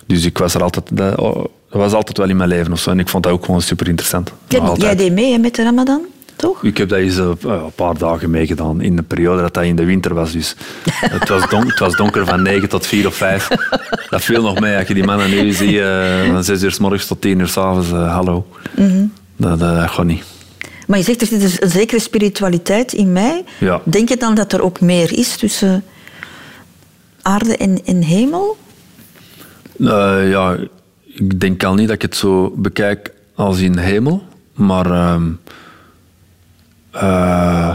Dus ik was er altijd, dat, oh, dat was altijd wel in mijn leven of zo. En ik vond dat ook gewoon super interessant.
Jij, jij deed mee hè, met de Ramadan, toch?
Ik heb dat eens eh, een paar dagen meegedaan. In de periode dat dat in de winter was. Dus het, was donker, het was donker van 9 tot 4 of 5. Dat viel nog mee. Als je die mannen nu ziet, eh, van 6 uur s morgens tot 10 uur s avonds. eh, hallo. dat, dat, dat gaat niet.
Maar je zegt, er zit dus een zekere spiritualiteit in mij.
Ja.
Denk je dan dat er ook meer is tussen aarde en, en hemel?
Eh, ja, ik denk al niet dat ik het zo bekijk als in hemel. Maar ehm, eh,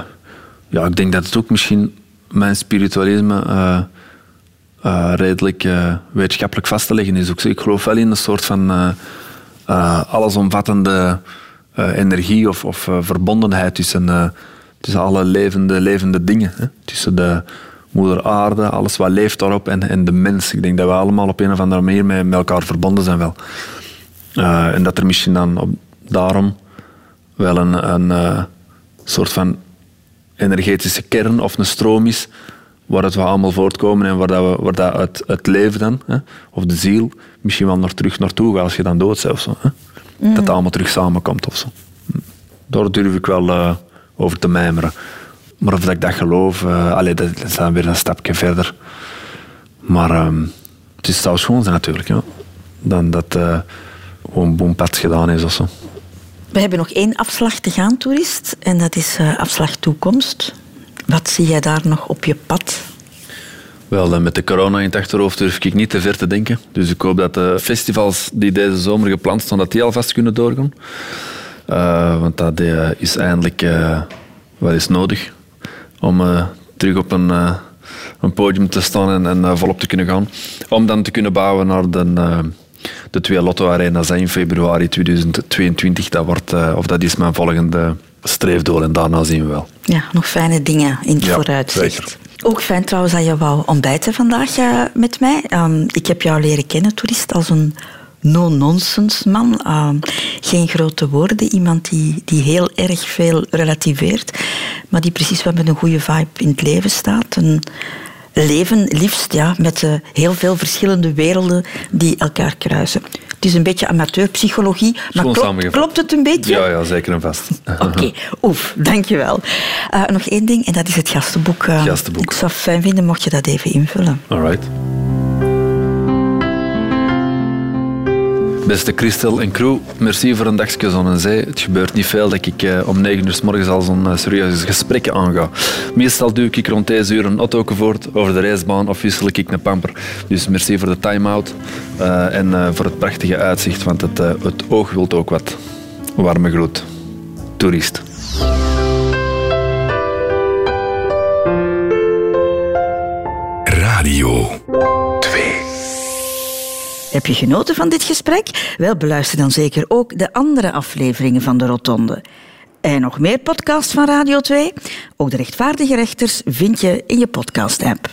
ja, ik denk dat het ook misschien mijn spiritualisme eh, eh, redelijk wetenschappelijk vast te leggen is. Ook, ik geloof wel in een soort van allesomvattende energie of, of verbondenheid tussen, tussen alle levende, levende dingen. Hè? Tussen de moeder aarde, alles wat leeft daarop en, en de mens. Ik denk dat we allemaal op een of andere manier met, elkaar verbonden zijn wel. En dat er misschien dan daarom wel een, een soort van energetische kern of een stroom is waar we allemaal voortkomen en waar, dat we, waar dat het, het leven dan, hè, of de ziel, misschien wel nog terug naartoe gaat als je dan dood bent of zo. Hè. Dat het allemaal terug samenkomt of zo. Daar durf ik wel eh, over te mijmeren. Maar of dat ik dat geloof, uh, allee, dat is dan weer een stapje verder. Maar ehm, het is zou schoon zijn natuurlijk, ja. dan dat eh gewoon boompad gedaan is of zo.
We hebben nog één afslag te gaan, toerist. En dat is eh, afslag toekomst. Wat zie jij daar nog op je pad?
Wel, eh, met de corona in het achterhoofd durf ik niet te ver te denken. Dus ik hoop dat de festivals die deze zomer gepland staan, dat die alvast kunnen doorgaan. Eh, want dat eh, is eindelijk eh, wel eens nodig om eh, terug op een, eh, een podium te staan en, en eh, volop te kunnen gaan. Om dan te kunnen bouwen naar de, eh, de twee Lotto Arena's in februari 2022. Dat, wordt, eh, of dat is mijn volgende streefdoel en daarna zien we wel.
Ja, nog fijne dingen in het
Ja,
vooruitzicht.
zeker.
Ook fijn trouwens dat je wou ontbijten vandaag eh, met mij. Ehm, ik heb jou leren kennen, toerist, als een no-nonsense man. Ehm, geen grote woorden, iemand die, die heel erg veel relativeert, maar die precies wel met een goede vibe in het leven staat. Een leven liefst ja, met eh, heel veel verschillende werelden die elkaar kruisen. Het is een beetje amateurpsychologie, maar klopt, het een beetje?
Ja, ja, zeker en vast.
Oké, oef, dankjewel. Uh, nog één ding, en dat is het gastenboek. Uh,
Gastenboek.
Ik zou het fijn vinden mocht je dat even invullen.
Alright. Beste Christel en crew, merci voor een dagje zon en zee. Het gebeurt niet veel dat ik eh, om 9 uur s morgens al zo'n eh, serieuze gesprekken aanga. Meestal duw ik rond deze uur een auto voort over de reisbaan of wissel ik een pamper. Dus merci voor de time-out eh, en voor het prachtige uitzicht, want het, het oog wilt ook wat. Warme groet. Toerist.
Radio 2.
Heb je genoten van dit gesprek? Wel, beluister dan zeker ook de andere afleveringen van de Rotonde. En nog meer podcasts van Radio 2? Ook de rechtvaardige rechters vind je in je podcast-app.